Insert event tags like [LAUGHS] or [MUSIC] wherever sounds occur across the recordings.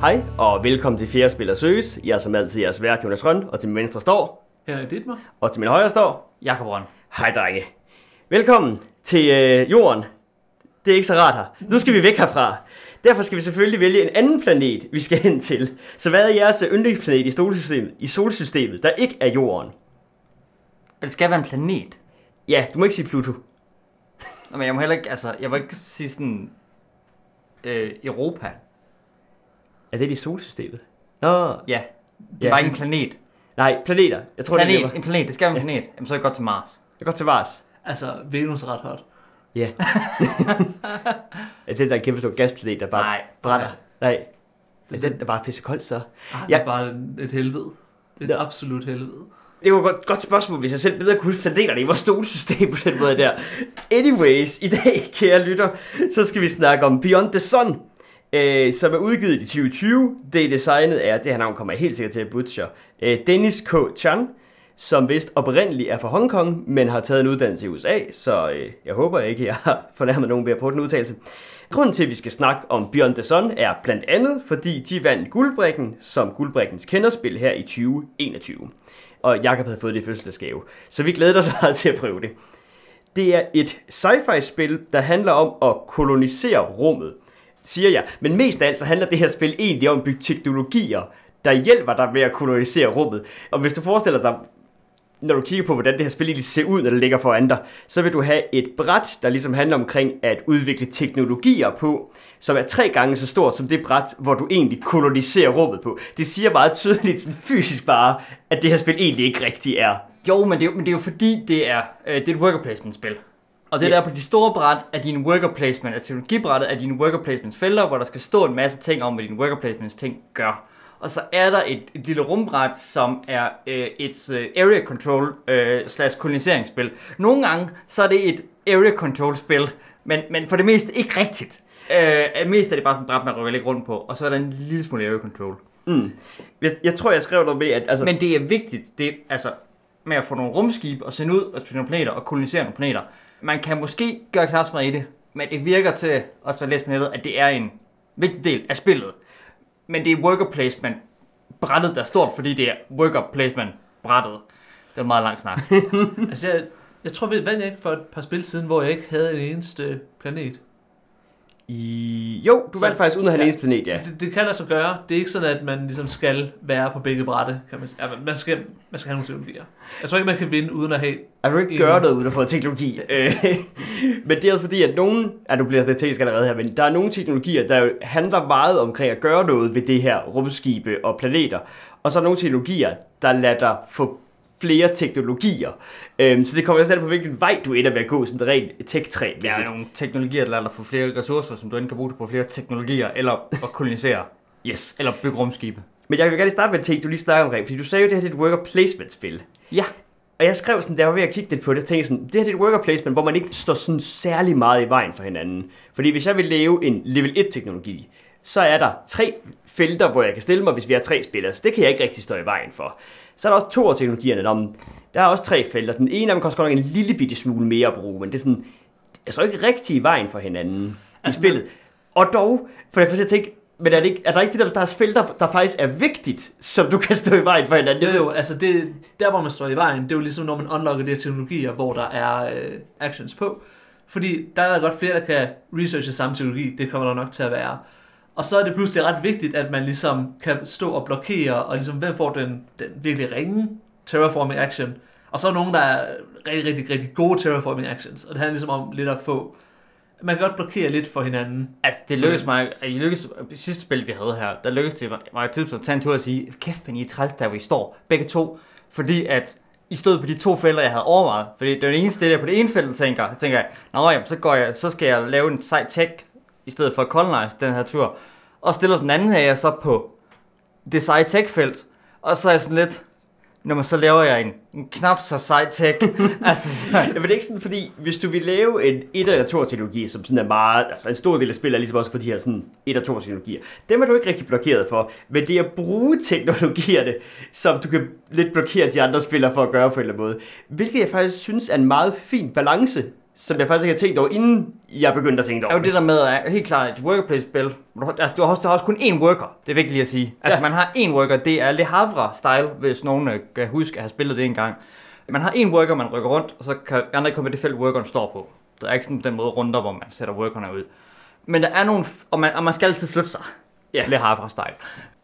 Hej, og velkommen til Fjerde Spiller Søges. Jeg er som altid jeres vært, Jonas Rønd, og til min venstre står, Henrik Dittmer. og til min højre står, Jakob Røn. hej drenge. Velkommen til øh, jorden. Det er ikke så rart her. Nu skal vi væk herfra. Derfor skal vi selvfølgelig vælge en anden planet, vi skal hen til. Så hvad er jeres yndlingsplanet i solsystemet, i solsystemet der ikke er jorden? Det skal være en planet. Ja, du må ikke sige Pluto. Nå, Men jeg må heller ikke, altså, jeg må ikke sige sådan, øh, Europa. Er det i solsystemet? Nå, Ja, det Ja. ja. var ikke en planet. nej, planeter. Jeg tror, det planet, er en planet, det skal være en planet. Jamen, så er jeg godt til Mars. Jeg går til Mars. Altså, Venus er ret hot. Ja. [LAUGHS] er det der en kæmpe stor gasplanet, der bare Nej. brænder? Nej. Men den er bare pissekoldt så. Ah, Ja. Det er bare et helvede. Et Ja. absolut helvede. Det var et godt, godt spørgsmål, hvis jeg selv bedre kunne huske planeterne i vores solsystem på den måde der. Anyways, i dag, kære lytter, så skal vi snakke om Beyond the Sun, øh, som er udgivet i 2020. Det er designet af, det her navn kommer jeg helt sikkert til at butcher, øh, Dennis K. Chan, som vist oprindeligt er fra Hongkong, men har taget en uddannelse i USA, så øh, jeg håber ikke, jeg har [LAUGHS] fornærmet nogen ved at bruge den udtalelse. Grunden til, at vi skal snakke om Beyond the Sun, er blandt andet, fordi de vandt guldbrikken som guldbrikkens kenderspil her i 2021. Og Jakob havde fået det i fødselsdagsgave. Så vi glæder os [LAUGHS] meget til at prøve det. Det er et sci-fi spil, der handler om at kolonisere rummet, siger jeg. Men mest af alt så handler det her spil egentlig om at bygge teknologier, der hjælper dig med at kolonisere rummet. Og hvis du forestiller dig, når du kigger på, hvordan det her spil egentlig ser ud, når det ligger foran dig, så vil du have et bræt, der ligesom handler omkring at udvikle teknologier på, som er tre gange så stort som det bræt, hvor du egentlig koloniserer rummet på. Det siger meget tydeligt, sådan fysisk bare, at det her spil egentlig ikke rigtig er. Jo, men det, er, jo- men det er jo fordi, det er, øh, det er et worker placement spil. Og det Ja. der på de store bræt er din worker placement, af teknologibrættet er dine worker placements felter, hvor der skal stå en masse ting om, hvad dine worker placements ting gør. Og så er der et, et lille rumbræt, som er øh, et øh, area control øh, slash koloniseringsspil. Nogle gange, så er det et area control spil, men, men for det meste ikke rigtigt. Øh, mest er det bare sådan et bræt, man rykker lidt rundt på, og så er der en lille smule area control. Mm. Jeg, jeg tror, jeg skrev noget med, at altså, Men det er vigtigt, det, altså, med at få nogle rumskibe og sende ud og til nogle planeter og kolonisere nogle planeter. Man kan måske gøre knap så meget i det, men det virker til, også at læse på nettet, at det er en vigtig del af spillet. Men det er worker placement brættet, der er stort, fordi det er worker placement brættet. Det er en meget lang snak. [LAUGHS] Altså, jeg, jeg tror, vi vandt ikke for et par spil siden, hvor jeg ikke havde en eneste planet i... jo, du Så- vandt faktisk uden at have en ja. eneste planet, ja. Så det, det kan altså gøre. Det er ikke sådan, at man ligesom skal være på begge brætte. Kan man, ja, man, skal, man skal have nogle teknologier. Jeg tror ikke, man kan vinde uden at have... Jeg vil ikke En- gøre noget uden at få teknologi. Øh, [LAUGHS] men det er også fordi, at nogen... Ja, nu bliver lidt teknisk allerede her, men der er nogle teknologier, der jo handler meget omkring at gøre noget ved det her rumskibe og planeter. Og så er nogle teknologier, der lader dig få flere teknologier. Øhm, så det kommer også an på, hvilken vej du ender med at gå, sådan rent tech-træ. Der er nogle teknologier, der lader dig få flere ressourcer, som du enten kan bruge på flere teknologier, eller at kolonisere, [LAUGHS] Yes. eller bygge rumskibe. Men jeg vil gerne starte med en ting, du lige snakker omkring, fordi du sagde jo, det her er et worker placement-spil. Ja, Og jeg skrev sådan, da jeg var ved at kigge lidt på det, tænkte jeg sådan, det her det er et worker placement, hvor man ikke står sådan særlig meget i vejen for hinanden. Fordi hvis jeg vil lave en level 1 teknologi, så er der tre felter, hvor jeg kan stille mig, hvis vi har tre spillere. Så det kan jeg ikke rigtig stå i vejen for. Så er der også to af teknologierne. Nå, der er også tre felter. Den ene af dem koster godt nok en lille bitte smule mere at bruge, men det er sådan, jeg står ikke rigtig i vejen for hinanden altså, i spillet. Og dog, for jeg kan tænke, men er, det ikke, er der ikke det der, der er felter, der faktisk er vigtigt, som du kan stå i vejen for hinanden? Jo, jo, altså det, der hvor man står i vejen, det er jo ligesom når man unlocker de her teknologier, hvor der er øh, actions på. Fordi der er der godt flere, der kan researche samme teknologi, det kommer der nok til at være. Og så er det pludselig ret vigtigt, at man ligesom kan stå og blokere, og ligesom hvem får den, den virkelig ringe terraforming action. Og så er nogen, der er rigtig, rigtig, rigtig gode terraforming actions, og det handler ligesom om lidt at få... Man kan godt blokere lidt for hinanden. Altså, det lykkedes mig, altså, I lykkedes, sidste spil, vi havde her, der lykkedes det mig, et tidspunkt at tage en tur og sige, kæft, men I er træls, der hvor I står, begge to, fordi at I stod på de to felter, jeg havde overvejet. Fordi det var det eneste, jeg på det ene felt, tænker, så tænker jeg, nå jamen, så, går jeg, så skal jeg lave en sej tech, i stedet for at colonize den her tur. Og stiller den anden her jeg så på det seje tech felt, og så er jeg sådan lidt, når man så laver jeg en, en knap så sej tech. [LAUGHS] altså, så, det er ikke sådan, fordi hvis du vil lave en 1 eller 2 teknologi, som sådan er meget, altså en stor del af spillet er ligesom også for de her sådan 1 og 2 teknologier, dem er du ikke rigtig blokeret for, men det er at bruge teknologierne, som du kan lidt blokere de andre spillere for at gøre på en eller anden måde, hvilket jeg faktisk synes er en meget fin balance, som jeg faktisk ikke har tænkt over, inden jeg begyndte at tænke er over jo det der med, at helt klart et worker placement-spil, altså du har også, der er også kun én worker, det er vigtigt lige at sige. Altså Ja. man har én worker, det er Le Havre-style, hvis nogen øh, kan huske at have spillet det engang. Man har én worker, man rykker rundt, og så kan andre komme i det felt, workeren står på. Der er ikke sådan den måde runder, hvor man sætter workerne ud. Men der er nogle, og man, og man skal altid flytte sig. Ja. Le Havre-style.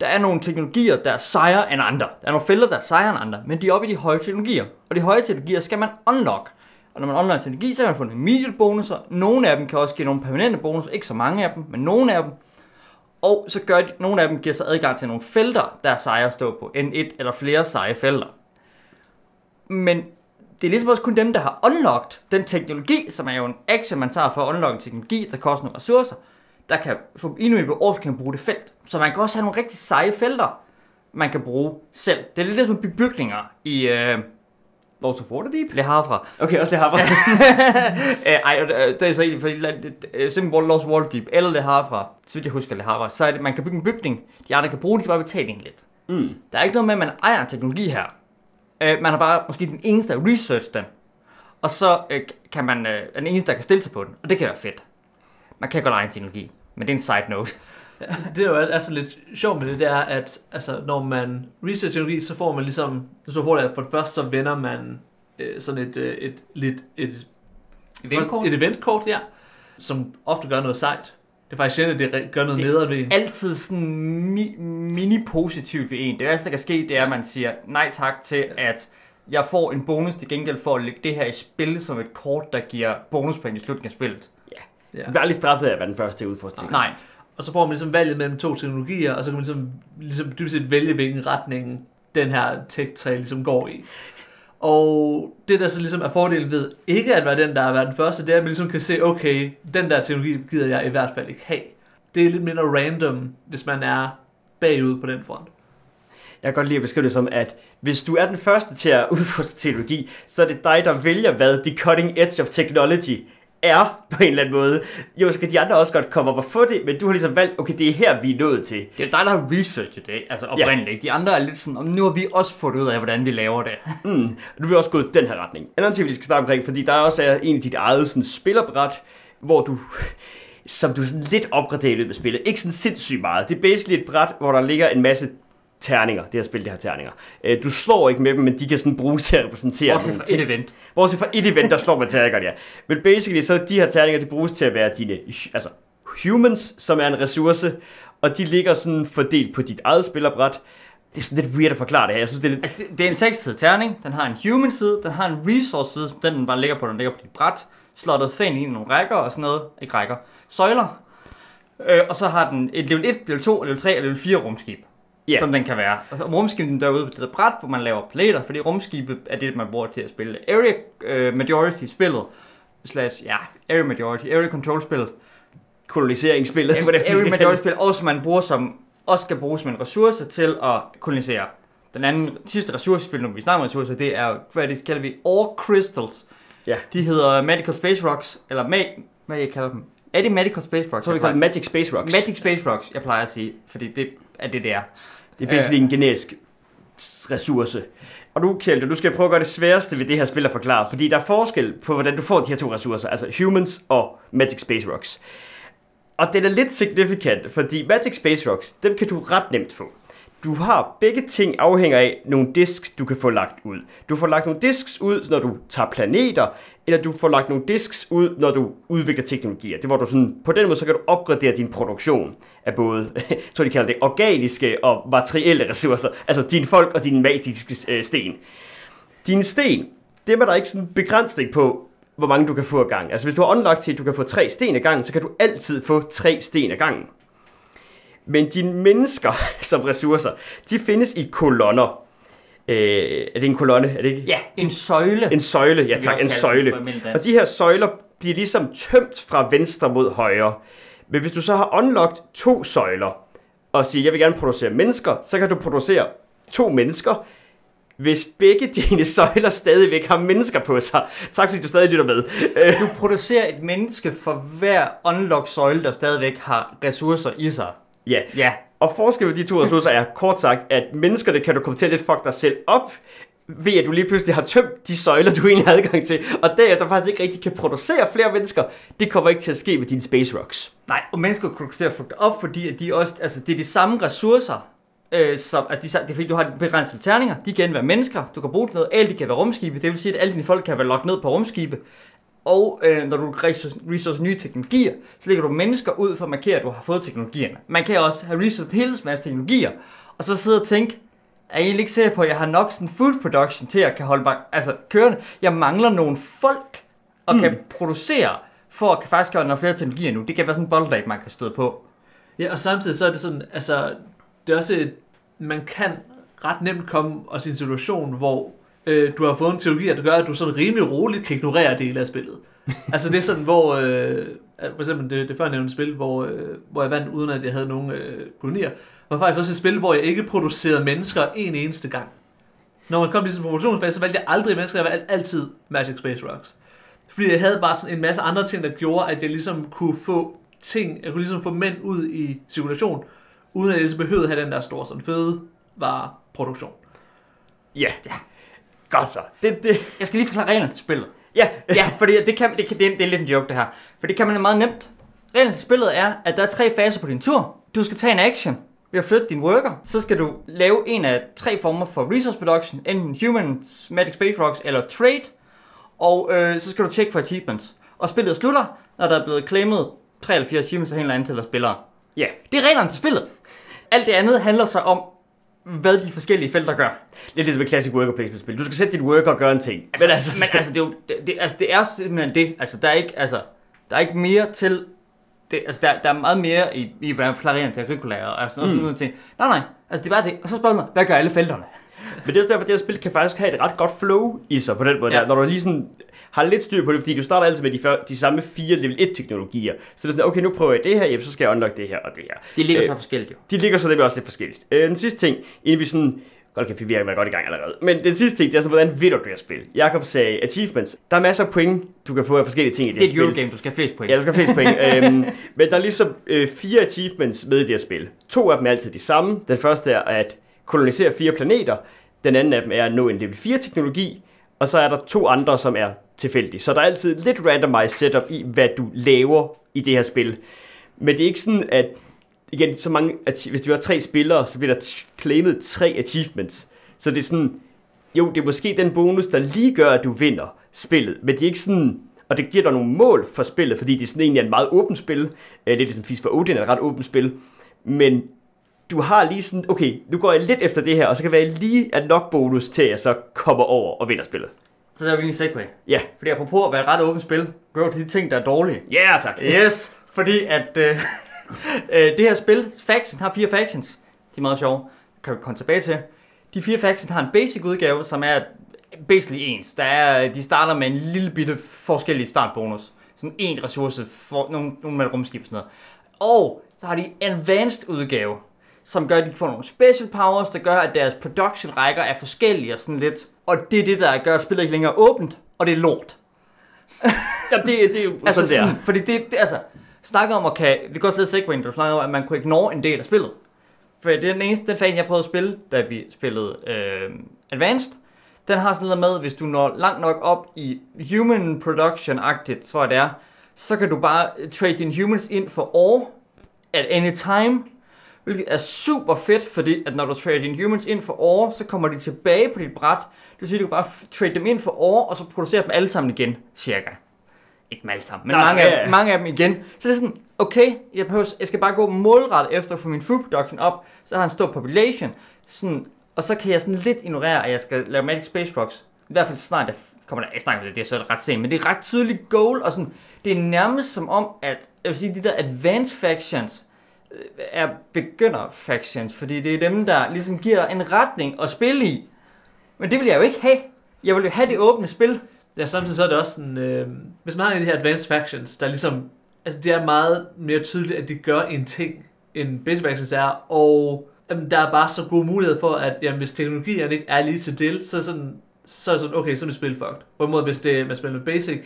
Der er nogle teknologier, der er sejere end andre. Der er nogle felter, der er sejere end andre, men de er oppe i de høje teknologier. Og de høje teknologier skal man unlock. Og når man online teknologi, så kan man få nogle immediate bonusser. Nogle af dem kan også give nogle permanente bonusser. Ikke så mange af dem, men nogle af dem. Og så gør de, nogle af dem giver sig adgang til nogle felter, der er seje at stå på. End et eller flere seje felter. Men det er ligesom også kun dem, der har unlocked den teknologi, som er jo en action, man tager for at unlock en teknologi, der koster nogle ressourcer, der kan få endnu et år, kan bruge det felt. Så man kan også have nogle rigtig seje felter, man kan bruge selv. Det er lidt ligesom bygge bygninger i øh, Lords of Waterdeep? Le Havre. Okay, også det har [LAUGHS] Øh, Ej, øh, det er så egentlig, fordi øh, simpelthen Lost Waterdeep eller Le Havre, så vidt jeg husker Le Havre, så er det, man kan bygge en bygning, de andre kan bruge de kan bare betale en lidt. Mm. Der er ikke noget med, at man ejer teknologi her. Øh, man er bare måske den eneste, der research den. Og så øh, kan man, øh, den eneste, der kan stille sig på den. Og det kan være fedt. Man kan godt eje en teknologi, men det er en side note. Det er jo altså lidt sjovt med det, det er, at altså, når man research teknologi, så får man ligesom, så får det, at for det første, så vender man øh, sådan et, øh, et, lidt, et, Eventkort? et eventkort, ja, som ofte gør noget sejt. Det er faktisk sjældent, at det gør noget Det- nederen ved en. Altid sådan mi- mini-positivt ved en. Det værste, der kan ske, det er, at man siger nej tak til, at jeg får en bonus til gengæld for at lægge det her i spil som et kort, der giver bonuspoint i slutningen af spillet. Ja. Du bliver aldrig straffet af at være den første til at udforske ting. Nej, og så får man ligesom valget mellem to teknologier, og så kan man ligesom, ligesom dybt set vælge, hvilken retning den her tech-træ ligesom går i. Og det, der så ligesom er fordelen ved ikke at være den, der har været den første, det er, at man ligesom kan se, okay, den der teknologi gider jeg i hvert fald ikke have. Det er lidt mindre random, hvis man er bagud på den front. Jeg kan godt lide at beskrive det som, at hvis du er den første til at udforske teknologi, så er det dig, der vælger, hvad the cutting edge of technology er på en eller anden måde. Jo, så kan de andre også godt komme op og få det, men du har ligesom valgt, okay, det er her, vi er nået til. det er dig, der har researchet det, altså oprindeligt. De andre er lidt sådan, om nu har vi også fundet ud af, hvordan vi laver det. [LAUGHS] Mm. Nu er vi også gået den her retning. En anden ting, vi skal snakke omkring, fordi der også er en af dit eget sådan, spillerbræt, hvor du som du sådan lidt opgraderer af spillet. Ikke sådan sindssygt meget. Det er basically et bræt, hvor der ligger en masse terninger. Det her spil, det her terninger. Øh, Du slår ikke med dem, men de kan sådan bruges til at repræsentere Bortset fra et event. Bortset fra et event, der slår man terningerne, ja. Men basically, så de her terninger, de bruges til at være dine altså, humans, som er en ressource, og de ligger sådan fordelt på dit eget spillerbræt. Det er sådan lidt weird at forklare det her. Jeg synes, det er lidt... Altså, det, det er en 6 terning. Den har en human side, den har en resource side, som den bare ligger på, den ligger på dit bræt. Slottet fæn ind i nogle rækker og sådan noget. Ikke rækker. Søjler. Øh, og så har den et level 1, level 2, level 3 og level 4 rumskib. Yeah. Som den kan være. Og rumskibet derude på det der bræt, hvor man laver plater, fordi rumskibet er det, man bruger til at spille area øh, majority spillet. Slash, ja, area majority, area control spillet. koloniseringsspillet. Area [LAUGHS] skal kalde majority det. spil, og som man bruger som, også skal bruges som en ressource til at kolonisere. Den anden sidste ressourcespil, når vi snakker om ressourcer, det er, hvad det kalder vi, Ore Crystals. Ja. De hedder Medical Space Rocks, eller ma- hvad jeg kalder dem. Er det Medical Space Rocks? Så vi kalder Magic Space Rocks. Magic Space Rocks, jeg plejer at sige, fordi det er det, det er. Det er basically en generisk ressource. Og nu, Kjeld, du skal prøve at gøre det sværeste ved det her spil at forklare, fordi der er forskel på, hvordan du får de her to ressourcer, altså humans og Magic Space Rocks. Og den er lidt significant, fordi Magic Space Rocks, dem kan du ret nemt få. Du har begge ting afhænger af nogle disks, du kan få lagt ud. Du får lagt nogle disks ud, når du tager planeter, eller du får lagt nogle disks ud, når du udvikler teknologier. Det var du sådan, på den måde, så kan du opgradere din produktion af både, [LAUGHS] jeg tror de kalder det, organiske og materielle ressourcer. Altså dine folk og dine magiske øh, sten. Dine sten, dem er der ikke sådan en begrænsning på, hvor mange du kan få ad gangen. Altså hvis du har unlocked til, at du kan få tre sten ad gangen, så kan du altid få tre sten ad gangen. Men dine mennesker [LAUGHS] som ressourcer, de findes i kolonner. Øh, er det en kolonne? Er det ikke? Ja, en søjle. En søjle, ja tak, en søjle. Og de her søjler bliver ligesom tømt fra venstre mod højre. Men hvis du så har unlocked to søjler, og siger, jeg vil gerne producere mennesker, så kan du producere to mennesker, hvis begge [LAUGHS] dine søjler stadigvæk har mennesker på sig. Tak fordi du stadig lytter med. Du producerer et menneske for hver unlock søjle, der stadigvæk har ressourcer i sig. Ja, Ja, og forskellen på de to ressourcer er kort sagt, at menneskerne kan du komme til at lidt fuck dig selv op, ved at du lige pludselig har tømt de søjler, du egentlig har adgang til, og derefter faktisk ikke rigtig kan producere flere mennesker, det kommer ikke til at ske med dine Space Rocks. Nej, og mennesker kan til at fuck det op, fordi at de også, altså, det er de samme ressourcer, øh, som, altså, de, det er fordi, du har begrænsede terninger, de kan være mennesker, du kan bruge til noget, alle de kan være rumskibe, det vil sige, at alle dine folk kan være lukket ned på rumskibe, og øh, når du resource, nye teknologier, så lægger du mennesker ud for at markere, at du har fået teknologierne. Man kan også have resource en hel masse teknologier, og så sidde og tænke, er jeg egentlig ikke sikker på, at jeg har nok sådan food production til at kan holde mig altså, kørende. Jeg mangler nogle folk og mm. kan producere, for at kan faktisk gøre nogle flere teknologier nu. Det kan være sådan en bottleneck, man kan støde på. Ja, og samtidig så er det sådan, altså, det er også et, man kan ret nemt komme også i en situation, hvor øh, du har fået en teologi, der gør, at du sådan rimelig roligt kan ignorere dele af spillet. altså det er sådan, hvor, øh, for eksempel det, det før nævnte spil, hvor, øh, hvor jeg vandt uden at jeg havde nogen øh, kolonier, var faktisk også et spil, hvor jeg ikke producerede mennesker en eneste gang. Når man kom til sådan en produktionsfase, så valgte jeg aldrig mennesker, jeg valgte altid Magic Space Rocks. Fordi jeg havde bare sådan en masse andre ting, der gjorde, at jeg ligesom kunne få ting, jeg kunne ligesom få mænd ud i cirkulation, uden at jeg ligesom behøvede at have den der store sådan fede var produktion. Ja. Godt så. Det, det. Jeg skal lige forklare reglerne til spillet. Ja. ja, fordi det, kan, det, kan, det, er, det er lidt en joke det her. For det kan man meget nemt. Reglerne til spillet er, at der er tre faser på din tur. Du skal tage en action ved at flytte din worker. Så skal du lave en af tre former for resource production. Enten humans, magic space rocks eller trade. Og øh, så skal du tjekke for achievements. Og spillet slutter, når der er blevet claimet 3 eller 4 achievements af en eller anden til spillere. Ja. Det er reglerne til spillet. Alt det andet handler så om, hvad de forskellige felter gør. Lidt ligesom et klassisk worker placement spil. Du skal sætte dit worker og gøre en ting. Altså, men altså, men altså, det, er jo, det, det, altså, det er simpelthen det. Altså, der er ikke, altså, der er ikke mere til... Det, altså, der, der er meget mere i, i hvad forklaringer til Agricola og sådan noget, mm. sådan ting. Nej, nej. Altså, det er bare det. Og så spørger man, hvad gør alle felterne? Men det er også derfor, at det her spil kan faktisk have et ret godt flow i sig på den måde. Ja. Der, når du lige sådan har lidt styr på det, fordi du starter altid med de, før, de samme fire level 1 teknologier. Så det er sådan, okay, nu prøver jeg det her, jamen, så skal jeg unlock det her og det her. De ligger øh, så forskelligt jo. De ligger så det også lidt forskelligt. Øh, den sidste ting, inden vi sådan Godt, kan vi være godt i gang allerede. Men den sidste ting, det er så, hvordan vinder du det her spil? Jakob sagde achievements. Der er masser af point, du kan få af forskellige ting i det, det her spil. Det er et Eurogame, du skal have flest point. Ja, du skal have flest point. øhm, [LAUGHS] men der er ligesom øh, fire achievements med i det her spil. To af dem er altid de samme. Den første er at kolonisere fire planeter. Den anden af dem er at nå en level 4 teknologi. Og så er der to andre, som er tilfældig. Så der er altid lidt randomized setup i, hvad du laver i det her spil. Men det er ikke sådan, at igen, så mange, at hvis du har tre spillere, så bliver der claimet tre achievements. Så det er sådan, jo, det er måske den bonus, der lige gør, at du vinder spillet, men det er ikke sådan, og det giver dig nogle mål for spillet, fordi det er sådan egentlig et meget åbent spil. Øh, det er ligesom Fis for Odin er et ret åbent spil. Men du har lige sådan, okay, nu går jeg lidt efter det her, og så kan være lige at nok bonus til, at jeg så kommer over og vinder spillet. Så der er vi en segway. Ja. Fordi apropos at være et ret åbent spil, gør de ting, der er dårlige. Ja, yeah, tak. Yes, fordi at øh, [LAUGHS] øh, det her spil, Faction, har fire factions. De er meget sjove. Kan vi komme tilbage til. De fire factions har en basic udgave, som er basically ens. Der er, de starter med en lille bitte forskellig startbonus. Sådan en ressource, for nogle, nogle med rumskib sådan noget. Og så har de en advanced udgave, som gør, at de får nogle special powers, der gør, at deres production rækker er forskellige og sådan lidt. Og det er det, der gør, at spillet ikke længere åbent, og det er lort. [LAUGHS] ja, det, det er jo altså, sådan, der. Fordi det, det, altså, snakker om at kan, det går også lidt segway, du snakker om, at man kunne ignore en del af spillet. For det er den eneste den fase, jeg prøvede at spille, da vi spillede øh, Advanced. Den har sådan noget med, hvis du når langt nok op i human production-agtigt, tror jeg det er, så kan du bare trade dine humans ind for ore at any time, hvilket er super fedt, fordi at når du trader dine humans ind for ore, så kommer de tilbage på dit bræt. Det vil sige, at du kan bare trade dem ind for ore, og så producere dem alle sammen igen, cirka. Ikke dem alle sammen, men Nej, mange, ja. af, mange af dem igen. Så det er sådan, okay, jeg, behøver, jeg skal bare gå målrettet efter at få min food production op, så har en stor population, sådan, og så kan jeg sådan lidt ignorere, at jeg skal lave Magic Space Rocks. I hvert fald snart, jeg kommer der, jeg snakker med det, det er så ret sent, men det er ret tydeligt goal, og sådan, det er nærmest som om, at, jeg vil sige, de der advanced factions, er begynder factions, fordi det er dem, der ligesom giver en retning at spille i. Men det vil jeg jo ikke have. Jeg vil jo have det åbne spil. Ja, samtidig så er det også sådan, øh, hvis man har en af de her advanced factions, der ligesom, altså det er meget mere tydeligt, at de gør en ting, end basic factions er, og jamen, der er bare så gode muligheder for, at jamen, hvis teknologierne ikke er lige til del, så er sådan, så er det sådan, okay, så er det spil fucked. Hvorimod hvis det man spiller med basic,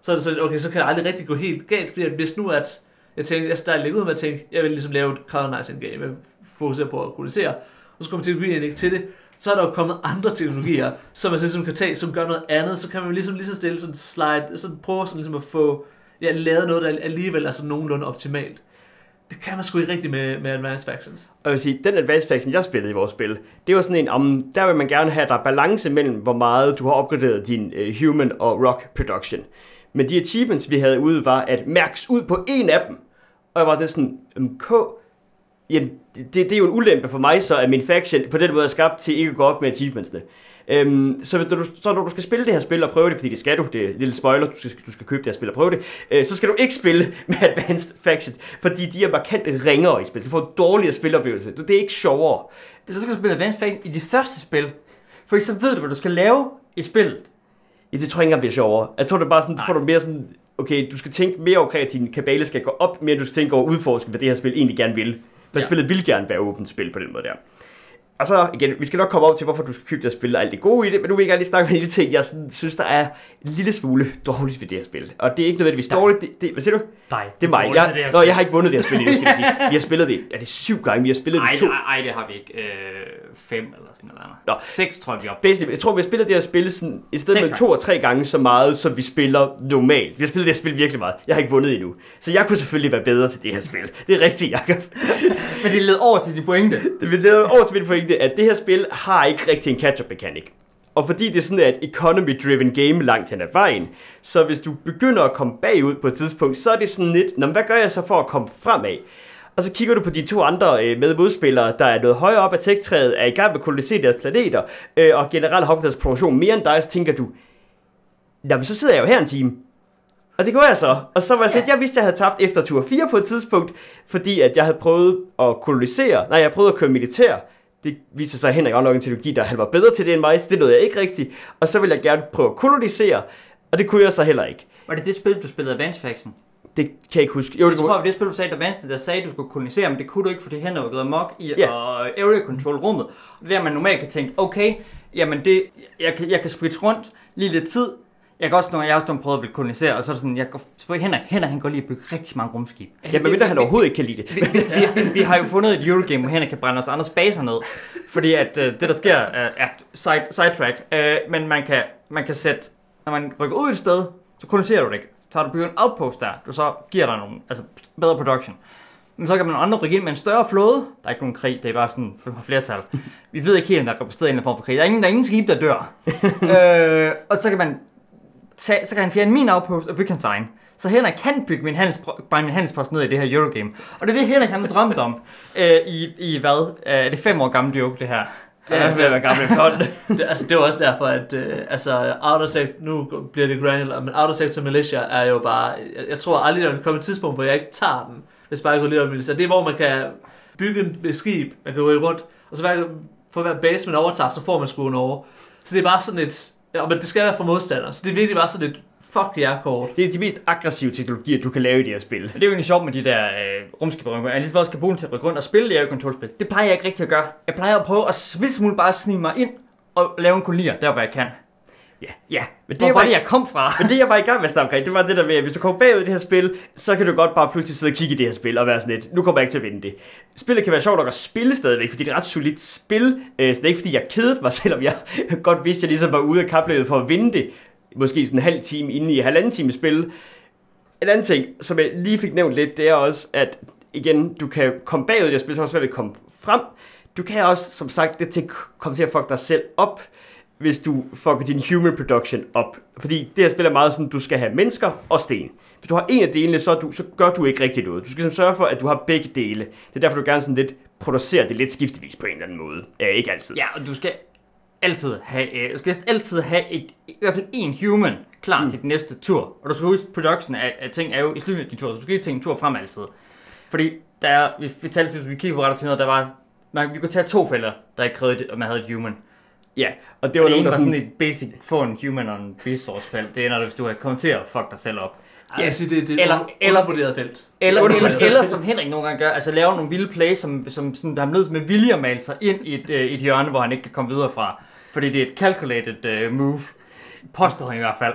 så er det sådan, okay, så kan det aldrig rigtig gå helt galt, fordi at hvis nu at, jeg tænkte, jeg startede lidt ud med at tænke, jeg vil ligesom lave et colonizing game, jeg fokuserer på at kolonisere, og så kommer teknologien ikke til det, så er der jo kommet andre teknologier, som man ligesom kan tage, som gør noget andet, så kan man ligesom lige så stille sådan slide, sådan prøve sådan ligesom at få ja, lavet noget, der alligevel er sådan nogenlunde optimalt. Det kan man sgu ikke rigtigt med, med Advanced Factions. Og jeg vil sige, den Advanced Faction, jeg spillede i vores spil, det var sådan en, om der vil man gerne have, at der er balance mellem, hvor meget du har opgraderet din uh, human og rock production. Men de achievements, vi havde ude, var at mærks ud på en af dem. Og jeg var det sådan, K, jamen, det, det er jo en ulempe for mig så, at min faction på den måde er skabt til ikke at gå op med achievementsene. Øhm, så, når du, så når du skal spille det her spil og prøve det, fordi det skal du, det er en lille spoiler, du skal, du skal købe det her spil og prøve det, øh, så skal du ikke spille [LAUGHS] med Advanced Factions, fordi de er markant ringere i spil. Du får en dårligere spiloplevelse. Det er ikke sjovere. Så skal du spille Advanced Factions i det første spil. For så ved du, hvad du skal lave i spillet. Ja, det tror jeg ikke engang bliver sjovere. Jeg tror, det er bare sådan, du får du mere sådan, okay, du skal tænke mere over, at din kabale skal gå op, mere du skal tænke over at udforske, hvad det her spil egentlig gerne vil. For ja. spillet vil gerne være åbent spil på den måde der. Og så igen, vi skal nok komme op til, hvorfor du skal købe det her spil og alt det gode i det, men nu vil jeg gerne lige snakke med en ting, jeg sådan, synes, der er en lille smule dårligt ved det her spil. Og det er ikke nødvendigvis dårligt, det, det, hvad siger du? Nej. Det er mig. Jeg, det nå, jeg har ikke vundet det her spil endnu, skal det sige. Vi har spillet det, ja, det er syv gange, vi har spillet Ej, det to. nej, ej, det har vi ikke. Øh, fem eller sådan noget. Nå. Seks tror jeg, vi oppe. Basically, jeg tror, vi har spillet det her spil sådan, i stedet med to og tre gange så meget, som vi spiller normalt. Vi har spillet det her spil virkelig meget. Jeg har ikke vundet endnu. Så jeg kunne selvfølgelig være bedre til det her spil. Det er rigtigt, Jacob. Men det led over til din pointe. Det lede over til min pointe, at det her spil har ikke rigtig en catch-up mekanik. Og fordi det sådan er et economy-driven game langt hen ad vejen, så hvis du begynder at komme bagud på et tidspunkt, så er det sådan lidt, Nå, men hvad gør jeg så for at komme fremad? Og så kigger du på de to andre øh, med modspillere, der er noget højere op ad tech-træet, er i gang med at kolonisere deres planeter, øh, og generelt har deres produktion mere end dig, så tænker du, jamen så sidder jeg jo her en time. Og det gjorde jeg så. Og så var jeg sådan lidt, jeg vidste, at jeg havde tabt efter tur 4 på et tidspunkt, fordi at jeg havde prøvet at kolonisere, nej, jeg prøvet at køre militær. Det viste sig, at Henrik også nok en teknologi, der han var bedre til det end mig, så det nåede jeg ikke rigtigt. Og så ville jeg gerne prøve at kolonisere, og det kunne jeg så heller ikke. Var det det spil, du spillede Advanced Faction? Det kan jeg ikke huske. Jo, Jeg det tror, kunne... det var det spil, du sagde, Advanced, der sagde, at du skulle kolonisere, men det kunne du ikke, fordi hænder var gået amok i Ja. og area control rummet. Og det er der, man normalt kan tænke, okay, jamen det, jeg, kan, jeg kan switch rundt lige lidt tid. Jeg kan også, når jeg har også prøvet at ville kolonisere, og så er det sådan, jeg går, så Henrik, Henrik, han går lige og bygger rigtig mange rumskib. Ja, men mindre han overhovedet ikke kan lide det. Vi, vi, vi, har jo fundet et Eurogame, hvor Henrik kan brænde os andres baser ned. Fordi at øh, det, der sker, er, er side, sidetrack. Øh, men man kan, man kan sætte, når man rykker ud et sted, så koloniserer du det ikke. Så tager du bygger en outpost der, du så giver dig nogle, altså bedre production. Men så kan man andre rykke ind med en større flåde. Der er ikke nogen krig, det er bare sådan for flertal. Vi ved ikke helt, om der er repræsenteret en eller anden form for krig. Der er ingen, der er ingen skib, der dør. [LAUGHS] øh, og så kan man tage, så kan han fjerne min outpost og bygge hans egen. Så Henrik kan bygge min, handels, bare min handelspost ned i det her Eurogame. Og det er det, Henrik han har drømt om øh, i, i hvad? Øh, er det fem år gammel joke, det her? Ja, jeg er gammel efterhånden. [LAUGHS] Det, altså, det er også derfor, at øh, altså, outer sector, nu bliver det granular, men outer sector militia er jo bare, jeg, jeg tror aldrig, der vil komme et tidspunkt, hvor jeg ikke tager den, hvis bare jeg lidt om militia. Det er, hvor man kan bygge en skib, man kan rykke rundt, og så hver, for hver base, man overtager, så får man sgu en over. Så det er bare sådan et, ja, men det skal være for modstandere, så det er virkelig bare sådan et, fuck jer kort. Det er de mest aggressive teknologier, du kan lave i det her spil. Og det er jo egentlig sjovt med de der øh, rumskibber, jeg ligesom også skal bruge dem til at rykke rundt og spille det her kontrolspil. Det plejer jeg ikke rigtig at gøre. Jeg plejer at prøve at smule bare snige mig ind og lave en kolonier, der hvor jeg kan. Ja. Ja, Men det hvor var- det, jeg kom fra. Men det jeg var i gang med at snakke omkring, det var det der med, at hvis du kommer bagud i det her spil, så kan du godt bare pludselig sidde og kigge i det her spil og være sådan lidt, nu kommer jeg ikke til at vinde det. Spillet kan være sjovt nok at spille stadigvæk, fordi det er et ret solidt spil. Øh, Så det er ikke fordi, jeg kedede mig, [LAUGHS] selvom jeg godt vidste, at jeg ligesom var ude af kapløbet for at vinde det. Måske sådan en halv time inde i halvanden time spil. En anden ting, som jeg lige fik nævnt lidt, det er også, at igen, du kan komme bagud i det her spil, så det svært ved at komme frem. Du kan også, som sagt, det til komme til at fuck dig selv op, hvis du fucker din human production op. Fordi det her spil er meget sådan, du skal have mennesker og sten. Hvis du har en af delene, så, du, så gør du ikke rigtig noget. Du skal sådan sørge for, at du har begge dele. Det er derfor, du gerne sådan lidt producerer det lidt skiftevis på en eller anden måde. Ja, ikke altid. Ja, og du skal altid have, øh, du skal altid have et, i hvert fald en human klar mm. til den næste tur. Og du skal huske, production af, af ting er jo i slutningen af din tur, så du skal ikke tænke en tur frem altid. Fordi der er, vi, vi talte til, vi kigger på rettet der var, man, vi kunne tage to fælder, der ikke krævede, at man havde et human. Ja og det var var nogen, der sådan... sådan et basic, få en human og en resource felt. Det er, når du, hvis du har kommet til at fuck dig selv op. Ja, siger, det, det er Eller- eller, eller- undervurderet felt. Eller, er eller, eller som Henrik nogle gange gør, altså lave nogle vilde plays, som, som sådan, der er nødt med vilje at male sig ind i et, øh, et hjørne, hvor han ikke kan komme videre fra. Fordi det er et calculated uh, move. Påstår han i hvert fald.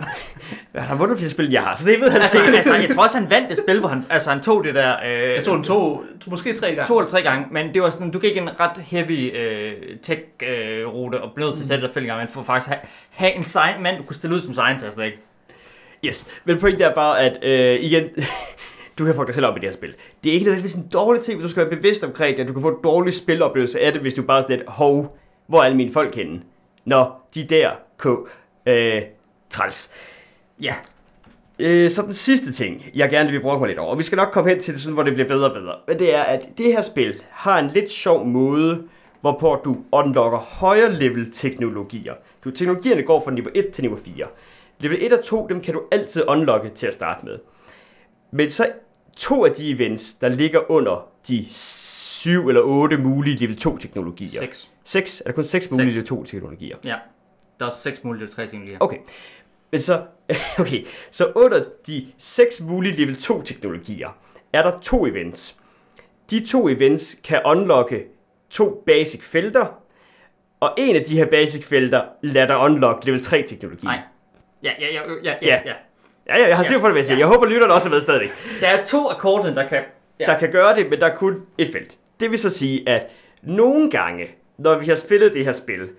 Han har vundet flere spil, jeg har, så det ved han altså, altså, jeg tror også, han vandt det spil, hvor han, altså, han tog det der... Øh, Jeg tog den to, to måske tre gange. to eller tre gange, men det var sådan, du gik en ret heavy øh, tech-rute og blev til at tage det der fem gange, men for faktisk have, have en sign, mand, du kunne stille ud som scientist, ikke? Yes, men pointen er bare, at øh, igen, [LAUGHS] du kan få dig selv op i det her spil. Det er ikke nødvendigvis en dårlig ting, men du skal være bevidst omkring det, at du kan få en dårlig spiloplevelse af det, hvis du bare er sådan lidt, hov, hvor er alle mine folk henne? Nå, de er der, k. Øh, træls. Ja. Øh, så den sidste ting, jeg gerne vil bruge mig lidt over, og vi skal nok komme hen til det sådan, hvor det bliver bedre og bedre, men det er, at det her spil har en lidt sjov måde, hvorpå du unlocker højere level teknologier. Du, teknologierne går fra niveau 1 til niveau 4. Level 1 og 2, dem kan du altid unlocke til at starte med. Men så to af de events, der ligger under de 7 eller 8 mulige level 2 teknologier. Seks. 6? Er der kun 6 mulige level 2 teknologier? Ja. Der er seks mulige tre ting lige. Okay. Men så, [LAUGHS] okay, så under de seks mulige level 2 teknologier, er der to events. De to events kan unlocke to basic felter, og en af de her basic felter lader dig unlock level 3 teknologi. Nej. Ja, ja, ja, ja, ja, Ja. ja. Ja, ja, jeg har styr på det, vil jeg sige. Jeg håber, lytterne også er med stadigvæk. Der er to af kortene, der kan... Ja. Der kan gøre det, men der er kun et felt. Det vil så sige, at nogle gange, når vi har spillet det her spil,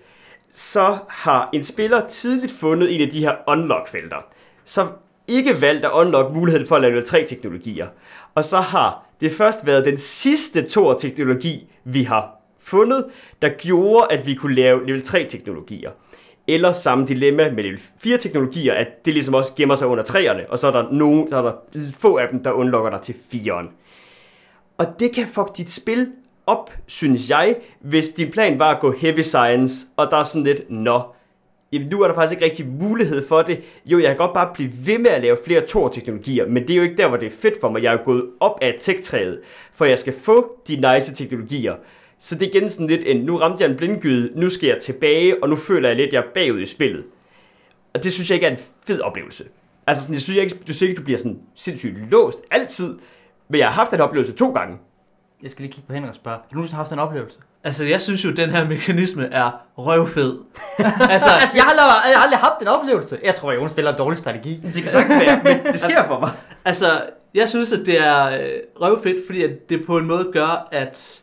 så har en spiller tidligt fundet en af de her unlock-felter, som ikke valgt at unlock muligheden for at lave level 3 teknologier. Og så har det først været den sidste Thor teknologi, vi har fundet, der gjorde, at vi kunne lave level 3 teknologier. Eller samme dilemma med level 4 teknologier, at det ligesom også gemmer sig under træerne, og så er der, nogen, så er der få af dem, der unlocker dig til 4'eren. Og det kan fuck dit spil op, synes jeg, hvis din plan var at gå heavy science, og der er sådan lidt, nå, jamen nu er der faktisk ikke rigtig mulighed for det. Jo, jeg kan godt bare blive ved med at lave flere Tor-teknologier, men det er jo ikke der, hvor det er fedt for mig. Jeg er jo gået op af tech-træet, for jeg skal få de nice teknologier. Så det er igen sådan lidt en, nu ramte jeg en blindgyde, nu skal jeg tilbage, og nu føler jeg lidt, at jeg er bagud i spillet. Og det synes jeg ikke er en fed oplevelse. Altså sådan, jeg synes ikke, du siger ikke, du bliver sådan sindssygt låst altid, men jeg har haft den oplevelse to gange. Jeg skal lige kigge på Henrik og spørge. Har du nogensinde haft en oplevelse? Altså, jeg synes jo, at den her mekanisme er røvfed. [LAUGHS] altså, Altså, jeg har, aldrig, jeg har aldrig haft en oplevelse. Jeg tror, jeg spiller en dårlig strategi. Det kan sagtens være, men [LAUGHS] det sker for mig. altså, jeg synes, at det er øh, røvfedt, fordi at det på en måde gør, at...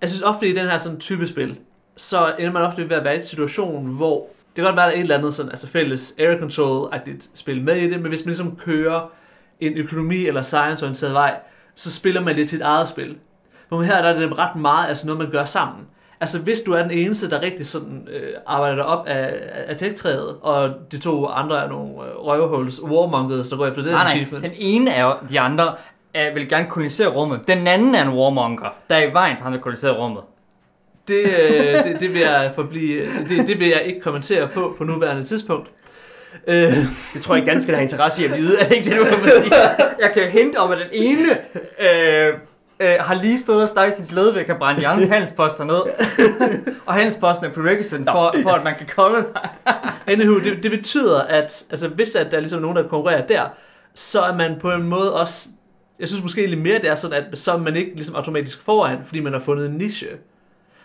Jeg synes ofte i den her sådan type spil, så ender man ofte ved at være i en situation, hvor det kan godt være, at der er et eller andet sådan, altså fælles air control-agtigt spil med i det, men hvis man ligesom kører en økonomi- eller science-orienteret vej, så spiller man lidt sit eget spil. Hvor her der er det ret meget altså noget, man gør sammen. Altså hvis du er den eneste, der rigtig sådan, øh, arbejder dig op af, af tech-træet, og de to andre er nogle øh, røvhuls warmongers, der går efter det Nej, nej. achievement. Den ene er jo, de andre er, vil gerne kolonisere rummet. Den anden er en warmonger, der er i vejen for ham, der koloniserer rummet. Det, øh, det, det, vil jeg forblive, det, det vil jeg ikke kommentere på på nuværende tidspunkt. Øh, Det tror jeg ikke, danskerne har interesse i at vide. Er det ikke det, du kan sige? [LAUGHS] Jeg kan hente om, at den ene øh, øh, har lige stået og snakket sin glæde ved at kan brænde de andres handelsposter ned. [LAUGHS] og handelsposten er prerequisite for, for, at man kan kolde [LAUGHS] Anywho, det, det betyder, at altså, hvis at der er ligesom nogen, der konkurrerer der, så er man på en måde også... Jeg synes måske lidt mere, det er sådan, at så er man ikke ligesom automatisk foran, fordi man har fundet en niche.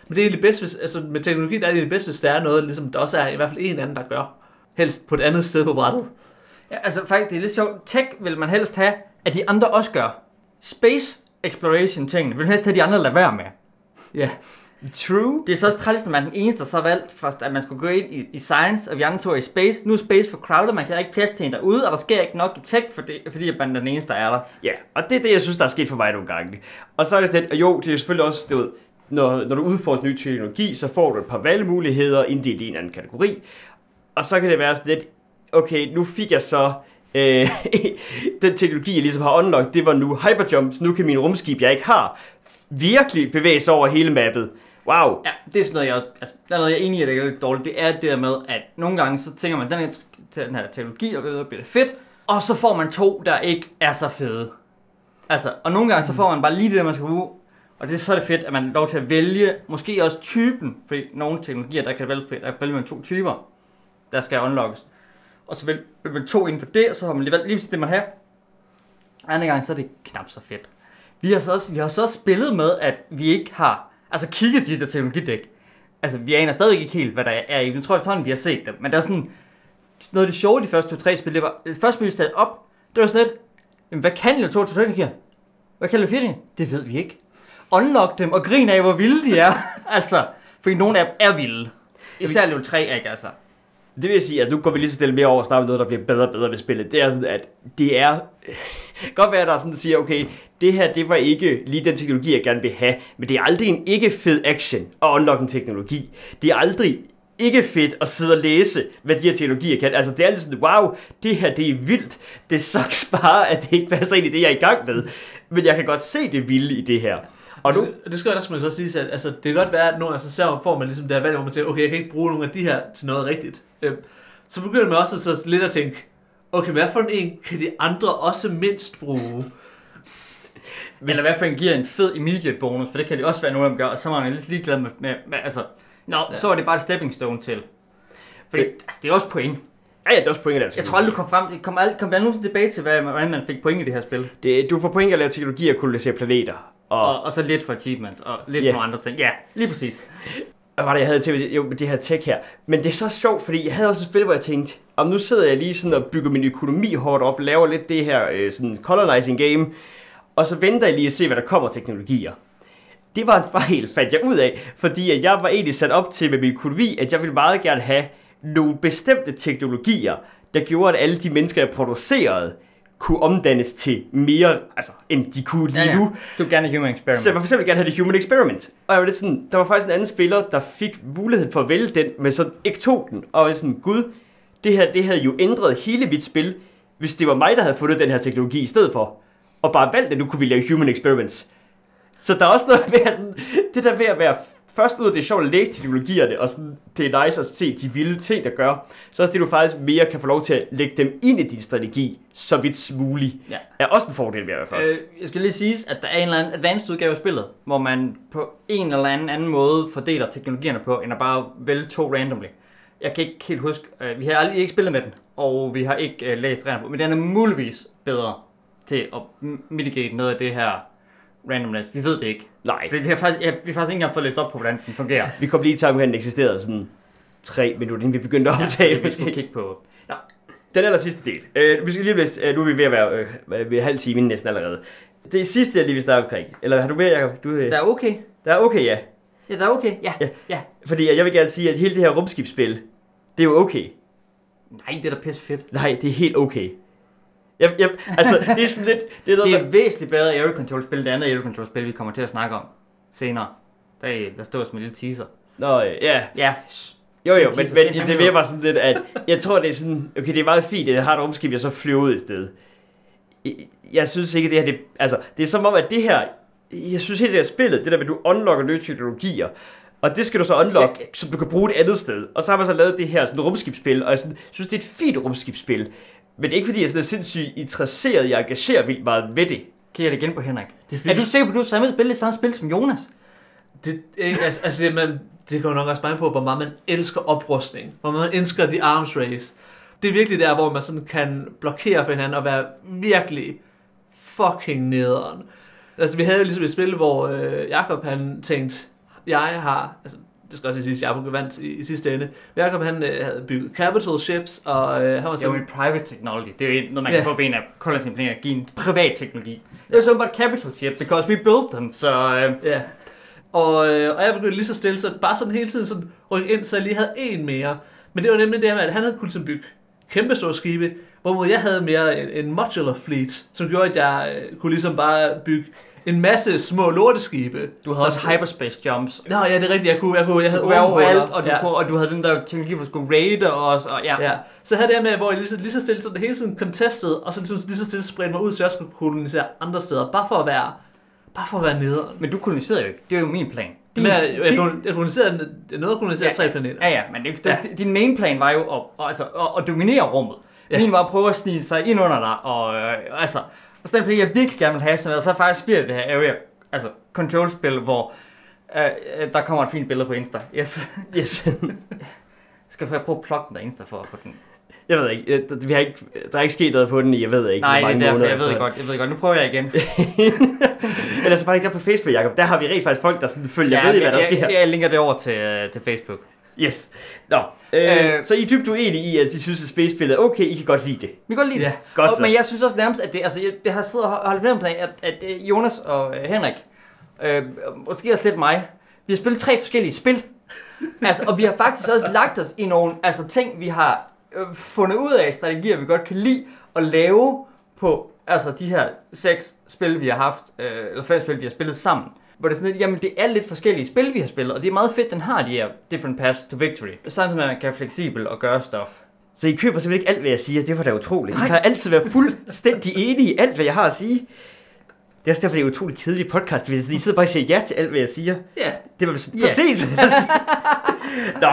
Men det er egentlig bedst, hvis, altså med teknologi, der er det egentlig bedst, hvis der er noget, ligesom der også er i hvert fald en anden, der gør. Helst på et andet sted på brættet. Ja, altså faktisk, det er lidt sjovt. Tech vil man helst have, at de andre også gør. Space exploration tingene vil man helst have, at de andre lader være med. Ja. True. Det er så også træls, at man er den eneste, der så valgt først, at man skulle gå ind i, i science, og vi andre to er i space. Nu er space for crowded, man kan ikke plads til en derude, og der sker ikke nok i tech, fordi, fordi at man er den eneste, der er der. Ja, og det er det, jeg synes, der er sket for mig nogle gange. Og så er det sådan lidt, og jo, det er selvfølgelig også, du ved, når, når du udfordrer ny teknologi, så får du et par valgmuligheder inddelt i en anden kategori. Og så kan det være sådan lidt, okay, nu fik jeg så øh, [LAUGHS] den teknologi, jeg ligesom har unlocked, det var nu hyperjump, så nu kan min rumskib, jeg ikke har, virkelig bevæge sig over hele mappet. Wow. Ja, det er sådan noget, jeg også, altså, der er noget, jeg er enig i, at det er lidt dårligt. Det er det der med, at nogle gange, så tænker man, den her, den her teknologi, og bliver det fedt, og så får man to, der ikke er så fede. Altså, og nogle gange, så får man bare lige det, man skal bruge, og det er så er det fedt, at man har lov til at vælge, måske også typen, fordi nogle teknologier, der kan vælge, der kan vælge man to typer, der skal unlockes. Og så vælger man to inden for det, og så har man lige lige det, man har. Anden gang, så er det knap så fedt. Vi har så også, vi har så spillet med, at vi ikke har altså kigget de der teknologidæk. Altså, vi aner stadig ikke helt, hvad der er i. Jeg tror efterhånden, vi har set dem. Men der er sådan, noget af det sjove i de første to-tre spil, det var, det første spil, vi satte op, det var sådan lidt, jamen, hvad kan Level 2 tutorial her? Hvad kan 4 det? Det ved vi ikke. Unlock dem og grin af, hvor vilde de er. [LAUGHS] altså, fordi nogle af dem er vilde. Især Level 3, ikke altså. Det vil jeg sige, at nu går vi lige så stille mere over og snakker noget, der bliver bedre og bedre ved spillet. Det er sådan, at det er... [LAUGHS] godt være, at der er sådan, at siger, okay, det her, det var ikke lige den teknologi, jeg gerne vil have, men det er aldrig en ikke fed action at unlock en teknologi. Det er aldrig ikke fedt at sidde og læse, hvad de her teknologier kan. Altså, det er altid sådan, wow, det her, det er vildt. Det sucks bare, at det ikke passer ind i det, jeg er i gang med. Men jeg kan godt se det vilde i det her. Og nu, Det, det skal også man så sige, at altså, det kan godt være, at nogle gange så ser man, får man ligesom det her valg, hvor man siger, okay, jeg kan ikke bruge nogle af de her til noget rigtigt. Øhm, så begynder man også så lidt at tænke, okay, hvad for en kan de andre også mindst bruge? Hvis... Eller i hvert fald giver en fed immediate bonus, for det kan det også være nogen, der gør, og så er man lidt ligeglad med, med, med altså, nå, ja. så er det bare et stepping stone til. Fordi, Øh. altså, det er også point. ja, ja, det er også point at lave Jeg tror aldrig, du kom frem til, kom, aldrig, kom der nogensinde tilbage til, hvad, hvordan man fik point i det her spil. det, Du får point at lave teknologi og kolonisere planeter. Og, Og, og så lidt for achievement, og lidt Ja. for nogle andre ting. Ja, lige præcis. Hvad var det, jeg havde til jo, med det her tech her? Men det er så sjovt, fordi jeg havde også et spil, hvor jeg tænkte, om nu sidder jeg lige sådan og bygger min økonomi hårdt op, laver lidt det her øh, sådan colonizing game, og så venter jeg lige at se, hvad der kommer teknologier. Det var en fejl, fandt jeg ud af, fordi jeg var egentlig sat op til med min økonomi, at jeg ville meget gerne have nogle bestemte teknologier, der gjorde, at alle de mennesker, jeg producerede, kunne omdannes til mere, altså, end de kunne lige Ja, ja. nu. Du vil gerne have human experiment. Så jeg for eksempel gerne have det Human Experiment. Og jeg var lidt sådan, der var faktisk en anden spiller, der fik muligheden for at vælge den, men så ikke tog den. Og jeg var sådan, gud, det her det havde jo ændret hele mit spil, hvis det var mig, der havde fundet den her teknologi i stedet for. Og bare valgt, at nu kunne vi lave Human Experiments. Så der er også noget ved at sådan, det der ved at være først ud af det er sjovt at læse teknologierne, og sådan, det er nice at se de vilde ting, der gør. Så også det, du faktisk mere kan få lov til at lægge dem ind i din strategi, så vidt muligt, Ja. er også en fordel ved at være først. Øh, jeg skal lige sige, at der er en eller anden advanced udgave af spillet, hvor man på en eller anden, anden måde fordeler teknologierne på, end at bare vælge to randomly. Jeg kan ikke helt huske, øh, vi har aldrig ikke spillet med den, og vi har ikke øh, læst reglerne på, men den er muligvis bedre til at mitigate noget af det her randomness. Vi ved det ikke. Nej. Fordi vi har faktisk, ja, vi har faktisk ikke engang fået læst op på, hvordan den fungerer. Vi kom lige i tanke at den eksisterede sådan tre minutter, inden vi begyndte at optage. vi skal måske. kigge på. Nå, Den aller sidste del. Øh, vi skal lige læse, øh, nu er vi ved at være øh, ved halv time næsten allerede. Det sidste, jeg lige vil snakke omkring. Eller har du mere, Jacob? Du, øh, der er okay. der er okay, ja. Ja, der er okay. Ja, Ja. ja. Fordi jeg vil gerne sige, at hele det her rumskibsspil, det er jo okay. Nej, det er da pisse fedt. Nej, det er helt okay. Jeg, jeg, altså, det er sådan lidt... Det er, noget, Det er man- væsentligt bedre Aero Control spil, end det andet Aero Control spil, vi kommer til at snakke om senere. Der, er- der står som en lille teaser. Nå, øh, ja. Ja, Jo, jo, En men, men det er er mere bare sådan lidt, at jeg tror, det er sådan, okay, det er meget fint, at jeg har et rumskib, jeg så flyver ud i stedet. Jeg- synes ikke, det her, det, altså, det er som om, at det her, jeg synes helt det her spillet, det der med, at du unlocker nye teknologier, og det skal du så unlock, Ja. så du kan bruge det andet sted. Og så har man så lavet det her sådan rumskibsspil, og jeg sådan, synes, det er et fint rumskibsspil. Men ikke fordi, jeg er sådan er sindssygt interesseret i at engagere vildt meget med det. kigger jeg igen på Henrik. Det er, fordi, Er du sikker på, at du har samme spil, samme spil som Jonas? det, ikke, altså, altså, det, man, det går nok også bare på, hvor meget man elsker oprustning. Hvor meget man elsker the arms race. Det er virkelig der, hvor man sådan kan blokere for hinanden og være virkelig fucking nederen. Altså, vi havde jo ligesom et spil, hvor øh, Jakob han tænkte, jeg har, altså, det skal også sige, at Jakob vandt i, i sidste ende. Jakob han øh, havde bygget capital ships, og øh, han var Det er jo sådan, private technology. Det er jo noget, man Ja. kan få ved en af Collins Planer, give en privat teknologi. Det er så bare capital ship, because we built them, så... Øh, Ja. Og, øh, og jeg begyndte lige så stille, så bare sådan hele tiden sådan rykke ind, så jeg lige havde en mere. Men det var nemlig det her med, at han havde kunnet sådan bygge kæmpe store skibe, hvorimod jeg havde mere en, en modular fleet, som gjorde, at jeg øh, kunne ligesom bare bygge en masse små lorteskibe. du havde også hyperspace jumps. Nå, ja, det er rigtigt. Jeg kunne, jeg kunne, jeg Du havde kunne være overholder. overalt, og du, ja. kunne, og du havde den der teknologi, hvor du skulle raide også, og ja. Ja, så havde det med, hvor jeg lige så, lige så stille sådan hele tiden contested, og så ligesom lige så stille spredte mig ud, så jeg kunne kolonisere andre steder, bare for at være, bare for at være nederen. Men du koloniserede jo ikke. Det er jo min plan. Men jeg, jeg, din- jeg, koloniserede, jeg nåede at kolonisere Ja. tre planeter. Ja, ja, men det, Ja. din main plan var jo at, altså, at, at dominere rummet. Ja. Min var at prøve at snige sig ind under dig, og øh, altså, og sådan en plan, jeg virkelig gerne vil have, så, så faktisk bliver det her area, altså control-spil, hvor øh, øh, der kommer et fint billede på Insta. Yes. [LAUGHS] Yes. [LAUGHS] Skal jeg prøve at plukke den der Insta for at få den? jeg ved ikke, jeg- vi har ikke, der er ikke sket noget på den i, jeg ved ikke, Nej, hvor det er mange derfor, jeg ved det godt, jeg ved det godt. Nu prøver jeg igen. [LAUGHS] Men altså bare ikke der på Facebook, Jacob. Der har vi rent faktisk folk, der sådan følger ja, med i, hvad der jeg, sker. jeg, jeg linker det over til, øh, til Facebook. Yes. Nå, øh, Øh. så I er dybt uenige i, at I synes, at space-spillet er okay, I kan godt lide det. Vi kan godt lide det. Ja. Godt og, så. men jeg synes også nærmest, at det, altså, jeg, det har siddet og holdt fornemmelse af, at, at øh, Jonas og øh, Henrik, øh, måske også lidt mig, vi har spillet tre forskellige spil. [LAUGHS] altså, og vi har faktisk også lagt os i nogle altså, ting, vi har øh, fundet ud af, strategier, vi godt kan lide at lave på altså, de her seks spil, vi har haft, øh, eller fem spil, vi har spillet sammen. Hvor det er sådan lidt, jamen det er lidt forskellige spil, vi har spillet, og det er meget fedt, den har de her different paths to victory. Samtidig med, at man kan være fleksibel og gøre stuff. Så I køber simpelthen ikke alt, hvad jeg siger. Det var da utroligt. I Nej. har altid været fuldstændig enige i alt, hvad jeg har at sige. Det er også derfor, det er utroligt kedeligt podcast, hvis I sidder bare og siger ja til alt, hvad jeg siger. Ja, Det var sådan, præcis. [LAUGHS] præcis. Nå.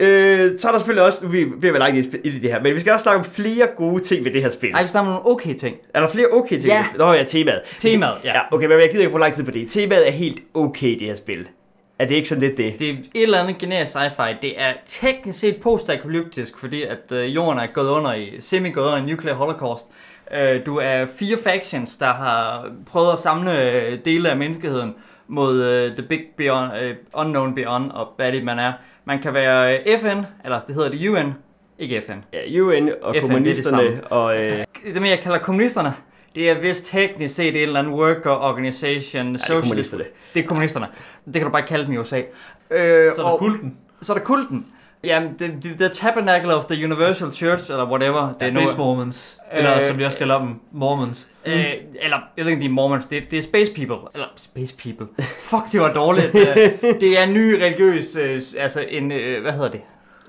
Øh, så er der selvfølgelig også, nu vi være langt ind i det her, men vi skal også snakke om flere gode ting ved det her spil. ej, vi snakker om nogle okay ting. Er der flere okay ting? Ja. Nå ja, temaet. Temaet, ja. Ja, okay, men jeg gider ikke få lang tid på det. Temaet er helt okay, det her spil. Er det ikke sådan lidt det? Det er et eller andet generisk sci-fi. Det er teknisk set post-apokalyptisk, fordi at øh, jorden er gået under i, semi-gået under i nuclear holocaust. Øh, du er fire factions, der har prøvet at samle øh, dele af menneskeheden mod øh, The Big Beyond, øh, Unknown Beyond, og hvad det man er. Man kan være øh, FN, eller det hedder det UN, ikke FN. Ja, UN og FN, kommunisterne det er det og... Øh, [LAUGHS] Det, jeg kalder kommunisterne, det er vist teknisk set en eller anden worker organization, ja, det er socialist. kommunisterne. Det er kommunisterne. Det kan du bare kalde dem i USA. Øh, Så er der og- kulten. Så er der kulten. Jamen, det, det, er Tabernacle of the Universal Church, eller whatever. Det er Space nu, Mormons. Eller Øh, som vi også kalder dem, Mormons. øh, eller, jeg ved ikke, de er mormons. Det, det er Space People. Eller, Space People. [LAUGHS] Fuck, det var dårligt. [LAUGHS] Øh, det er en ny religiøs, øh, altså en, øh, hvad hedder det?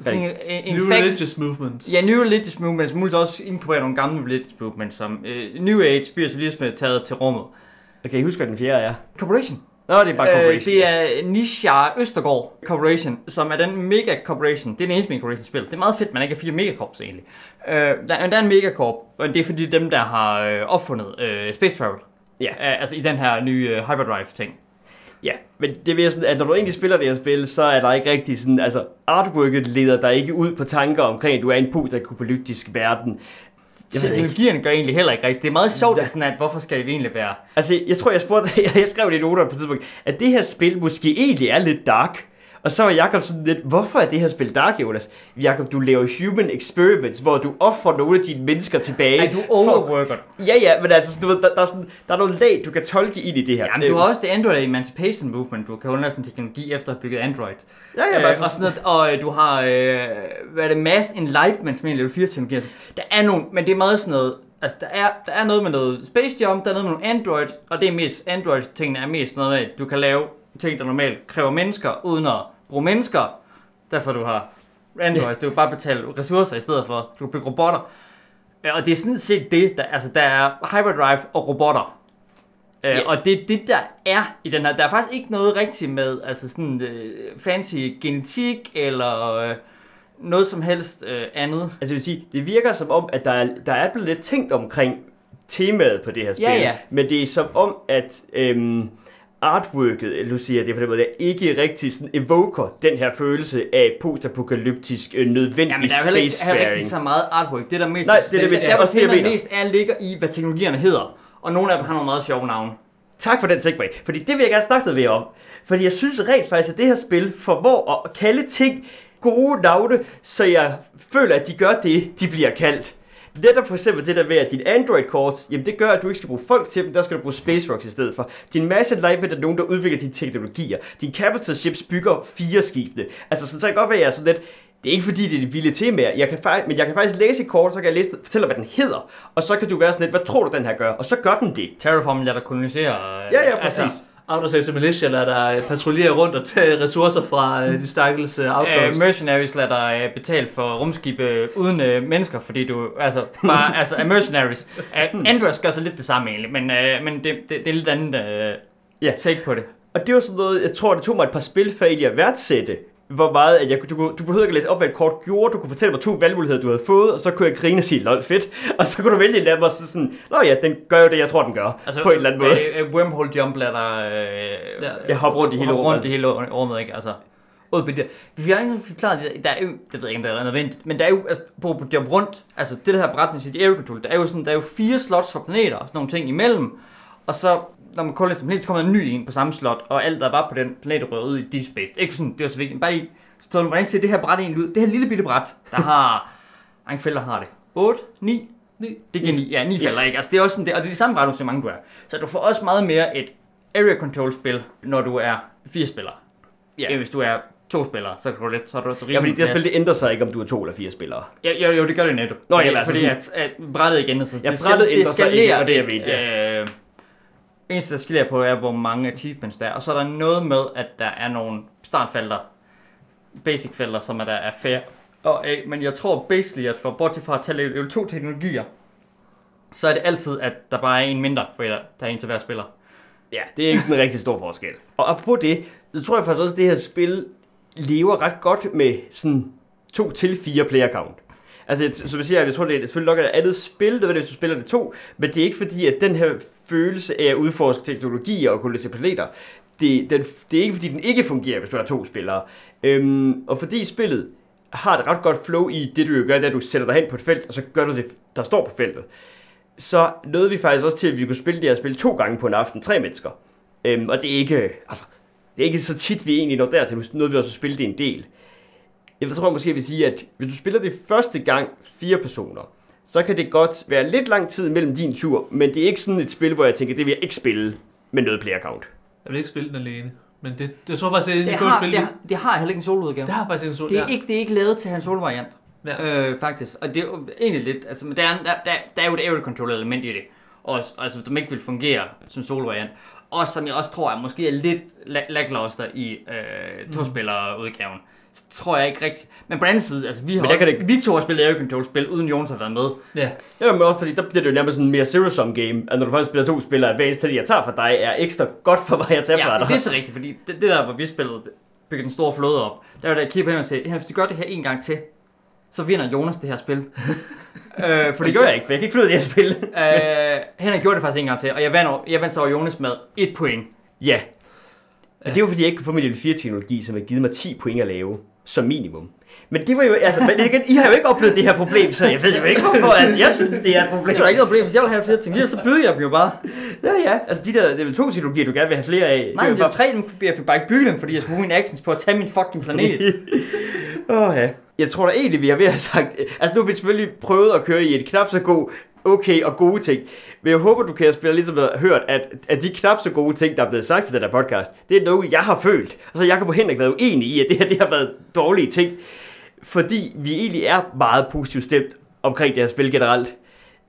En, en, en New fact- Religious Movements. Ja, New Religious Movements, muligt også inkorporere nogle gamle religious movements, som øh, New Age spiritualisme taget til rummet. Okay, husk hvad den fjerde er. Corporation. Nå, det er bare corporation. Øh, det er Nishar Østergaard Corporation, som er den mega corporation. Det er den eneste mega corporation spil. Det er meget fedt, man ikke er fire megacorps egentlig. Øh, der, der er en megacorp, og det er fordi dem, der har øh, opfundet øh, space travel. Ja. Øh, altså i den her nye øh, hyperdrive ting. Ja, men det vil sådan, at når du egentlig spiller det her spil, så er der ikke rigtig sådan, altså artworket leder dig ikke ud på tanker omkring, at du er en post-apokalyptisk verden. Jeg ved. Teknologierne gør egentlig heller ikke rigtigt. Det er meget sjovt, at, sådan, at hvorfor skal vi egentlig være... Altså, jeg tror, jeg spurgte, [LAUGHS] jeg skrev det i noterne på et tidspunkt, at det her spil måske egentlig er lidt dark. Og så var Jacob sådan lidt, hvorfor er det her spil dark, Jonas? Jacob, du laver human experiments, hvor du offrer nogle af dine mennesker tilbage. Ej, du for- overworker. Ja, ja, men altså, du ved, der, der, er sådan, der er nogle lag, du kan tolke ind i det her. Jamen, du har også det Android Emancipation Movement. Du kan underlæse en teknologi efter at have bygget Android. Ja, ja, men øh, altså, og, sådan noget, og øh, du har, øh, hvad er det, Mass Enlightenment, som er en level 4 teknologi. Der er nogle, men det er meget sådan noget, altså der er, der er noget med noget Space Jump, der er noget med nogle Android, og det er mest, Android-tingene er mest noget med, at du kan lave ting, der normalt kræver mennesker, uden at bruge mennesker. Derfor du har Android, du kan bare betale ressourcer i stedet for, du kan bygge robotter. Øh, Og det er sådan set det, der, altså der er Hyperdrive og robotter. Øh, Ja. Og det er det, der er i den her. Der er faktisk ikke noget rigtigt med altså sådan øh, fancy genetik eller øh, noget som helst øh, andet. Altså jeg vil sige, det virker som om, at der er, der er blevet lidt tænkt omkring temaet på det her spil. Ja, ja. Men det er som om, at øhm, artworket, jeg det på den måde, der ikke rigtig sådan evoker den her følelse af postapokalyptisk øh, nødvendig Jamen, der er jo ikke, er rigtig så meget artwork. Det der mest, Nej, det er det, der, men- der, også det, jeg mest er, ligger i, hvad teknologierne hedder. Og nogle af dem har nogle meget sjove navne. Tak for den segway, fordi det vil jeg gerne snakke mere om. Fordi jeg synes rent faktisk, at det her spil formår at kalde ting gode navne, så jeg føler, at de gør det, de bliver kaldt. Netop for eksempel det der med, at din Android-kort, jamen det gør, at du ikke skal bruge folk til dem, der skal du bruge Space Rocks i stedet for. Din Mass Enlightenment er nogen, der udvikler dine teknologier. Din Capital Ships bygger fire skibene. Altså, så, så kan det godt være, at jeg er sådan lidt, det er ikke fordi, det er de vilde temaer, jeg kan faktisk, men jeg kan faktisk læse et kort, så kan jeg læse, fortælle, hvad den hedder. Og så kan du være sådan lidt, hvad tror du, den her gør? Og så gør den det. Terraform lader dig kolonisere. øh, Ja, ja, præcis. Altså, Autosave Militia lader der patruljere rundt og tage ressourcer fra øh, de stakkels øh, Uh, outposts. mercenaries lader dig øh, betale for rumskibe uh, uden uh, mennesker, fordi du, altså, bare, [LAUGHS] altså, er mercenaries. Uh, Androids gør så lidt det samme egentlig, men, uh, men det, det, det er lidt andet uh, Ja. take på det. Og det var sådan noget, jeg tror, det tog mig et par spil, før jeg at værdsætte, hvor meget, at jeg, du, du behøvede ikke at læse op, hvad et kort gjorde, du kunne fortælle mig to valgmuligheder, du havde fået, og så kunne jeg grine og sige, lol, fedt. [LAUGHS] Og så kunne du vælge en af dem, og så sådan, nå ja, den gør jo det, jeg tror, den gør, altså, på en eller anden måde. Uh, wormhole jump lader dig uh, Ja. Jeg hopper rundt i hele hoppe rundt rummet. i hele rummet, ikke? Altså, ud på det. Vi har ikke forklaret det. Der er jo, det ved jeg ikke, om det er nødvendigt, men der er jo, altså, på, på jump rundt, altså det der her beretning, det area control, der er jo sådan, der er jo fire slots for planeter og sådan nogle ting imellem, og så når man kun læser planet, så kommer der en ny en på samme slot, og alt der var på den planet rører ud i deep space. Det er ikke sådan, det er så vigtigt. Bare lige Så hvordan ser det her bræt egentlig ud? Det her lille bitte bræt, der har... [LAUGHS] Felter har det? 8? 9? Ni. Det giver 9, ja, 9 felter, ikke? Altså, det er også sådan, det, og det er de samme bræt, som mange du er. Så du får også meget mere et area control spil, når du er fire spillere. Ja. Ja. Hvis du er to spillere, så kan du lidt, så du, du Ja, fordi det her spil, det ændrer sig ikke, om du er to eller fire spillere. Ja, jo, jo, det gør det netop. Nå, jamen, altså fordi at, at brættet igen, så Ja, det brættet det ændrer sig ikke, og det er ikke, vigtigt, Øh, eneste, der skiller på, er, hvor mange achievements der er. Og så er der noget med, at der er nogle startfelter, basic felter, som er der er fair. Og, øh, men jeg tror basically, at for bortset fra at tage level 2 teknologier, så er det altid, at der bare er en mindre, for der er en til hver spiller. Ja, det er ikke sådan en rigtig stor forskel. Og apropos det, så tror jeg faktisk også, at det her spil lever ret godt med sådan to til fire player count. Altså, som jeg siger, jeg tror, det er selvfølgelig nok et andet spil, det ved, hvis du spiller det to, men det er ikke fordi, at den her følelse af at udforske teknologier og kunne planeter, det, den, det er ikke fordi, den ikke fungerer, hvis du har to spillere. Øhm, og fordi spillet har et ret godt flow i det, du jo gør, det er, at du sætter dig hen på et felt, og så gør du det, der står på feltet. Så nåede vi faktisk også til, at vi kunne spille det her spil to gange på en aften, tre mennesker. Øhm, og det er ikke, altså, det er ikke så tit, vi egentlig når dertil. Nu nåede vi også at spille det en del. Jeg tror måske, jeg vil sige, at hvis du spiller det første gang fire personer, så kan det godt være lidt lang tid mellem din tur, men det er ikke sådan et spil, hvor jeg tænker, det vil jeg ikke spille med noget player count. Jeg vil ikke spille den alene. Men det, det jeg tror faktisk, det er Det god har, spil. det, har, det har heller ikke en soloudgave. det har faktisk en sol. Det er, ja. ikke, det er ikke lavet til hans solo-variant. Ja. Øh, faktisk. Og det er jo egentlig lidt, altså, men der er, der, der, der er jo et area control element i det. Og, altså, som ikke vil fungere som solo-variant. Og som jeg også tror, er måske er lidt la- lackluster i øh, to-spiller-udgaven. Så tror jeg ikke rigtigt. Men på den anden side, altså, vi, har Men kan det- vi to har spillet area control-spil, uden Jonas har været med. Ja. Ja, men også fordi der bliver det jo nærmest sådan en mere zero-sum game, at når du faktisk spiller to spillere, hvad eneste jeg tager fra dig, er ekstra godt for mig at tage fra Ja, dig. det er så rigtigt, fordi det, det der, hvor vi spillede, bygge den store flåde op, der var der, jeg kigge på hende og sagde, "Hey, hvis du gør det her en gang til, så vinder Jonas det her spil. [LAUGHS] øh, For det gør jeg ikke, for jeg kan ikke af det her spil. Øh, Henrik gjorde det faktisk en gang til, og jeg vandt, over- jeg vandt så over Jonas med et point. Ja. Men det er jo fordi, jeg ikke kunne få min level 4 teknologi, som har givet mig 10 point at lave, som minimum. Men det var jo, altså, men igen, I har jo ikke oplevet det her problem, så jeg ved jo ikke, hvorfor at jeg synes, det er et problem. Det er ikke noget problem, hvis jeg vil have flere ting, så byder jeg dem jo bare. Ja, ja, altså de der level 2 teknologier, du gerne vil have flere af. Nej, det men er tre, dem, jeg fik bare ikke bygge dem, fordi jeg skulle bruge mine actions på at tage min fucking planet. [LAUGHS] Åh oh, ja. Jeg tror da egentlig, vi har ved at have sagt... Altså nu har vi selvfølgelig prøvet at køre i et knap så god, okay og gode ting. Men jeg håber, du kan spille ligesom har hørt, at, at de knap så gode ting, der er blevet sagt på den her podcast, det er noget, jeg har følt. Og så Jacob og Henrik været uenige i, at det her det har været dårlige ting. Fordi vi egentlig er meget positivt stemt omkring det her spil generelt.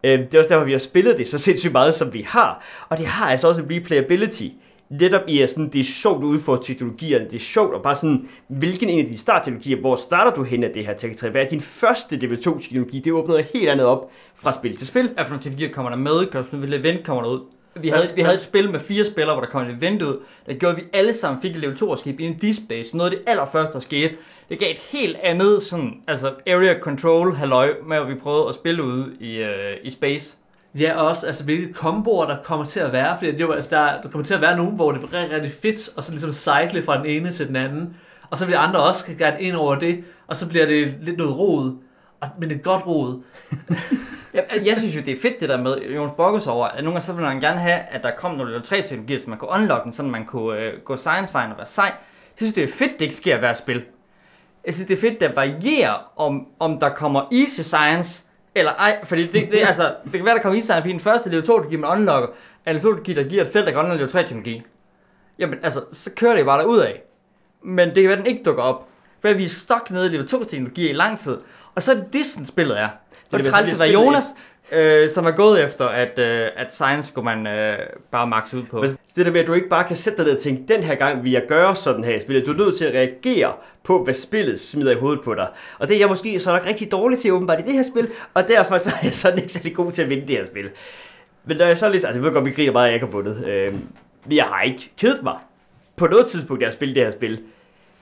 Øhm, det er også derfor, vi har spillet det så sindssygt meget, som vi har. Og det har altså også en replayability. Netop i, at sådan, det er sjovt at udfordre teknologierne. Det er sjovt at bare sådan, hvilken en af de startteknologier, hvor starter du hen af det her teknologi? Hvad er din første level 2 teknologi? Det åbner noget helt andet op fra spil til spil. Hvad for nogle teknologier kommer der med? Du et event kommer der ud? Vi havde, vi havde et spil med fire spillere, hvor der kom et event ud. Der gjorde, at vi alle sammen fik et level 2 skib i en D-Space. Noget af det allerførste, der skete. Det gav et helt andet sådan, altså area control halløj med, at vi prøvede at spille ude i, øh, i space. Ja, og også altså, hvilke komboer der kommer til at være. Fordi det er jo, altså, der, der kommer til at være nogen, hvor det er rigtig, rigtig fedt, og så ligesom cycle fra den ene til den anden. Og så vil andre også kan gerne ind over det, og så bliver det lidt noget rod. Og, men det er godt rod. [LAUGHS] Jeg, jeg synes jo, det er fedt det der med Jonas Borges over, at nogle gange så vil man gerne have, at der kom nogle level 3 teknologier, så man kunne unlock den, så man kunne øh, gå science-vejen og være sej. Jeg synes, det er fedt, det ikke sker hver spil. Jeg synes, det er fedt, det varierer, om, om der kommer easy science, eller ej, fordi det, det, altså, det kan være, der kommer science, fordi den første level 2 teknologi, man unlocker, er level 2 teknologi, der giver et felt, der kan unlock level 3 teknologi. Jamen, altså, så kører det bare derud af. Men det kan være, den ikke dukker op, for vi er stok nede i level 2 teknologi i lang tid, og så er det sådan spillet er. For det vil træls at være Jonas, øh, som er gået efter, at, øh, at science skulle man øh, bare maxe ud på. Men det der med, at du ikke bare kan sætte dig ned og tænke, den her gang vil jeg gøre sådan her i spillet. Du er nødt til at reagere på, hvad spillet smider i hovedet på dig. Og det er jeg måske så nok rigtig dårlig til åbenbart i det her spil, og derfor så er jeg sådan ikke særlig god til at vinde det her spil. Men når jeg så lidt, altså jeg ved godt, vi griner meget, at jeg ikke har vundet. Øh, men jeg har ikke kedet mig på noget tidspunkt, jeg har spillet det her spil.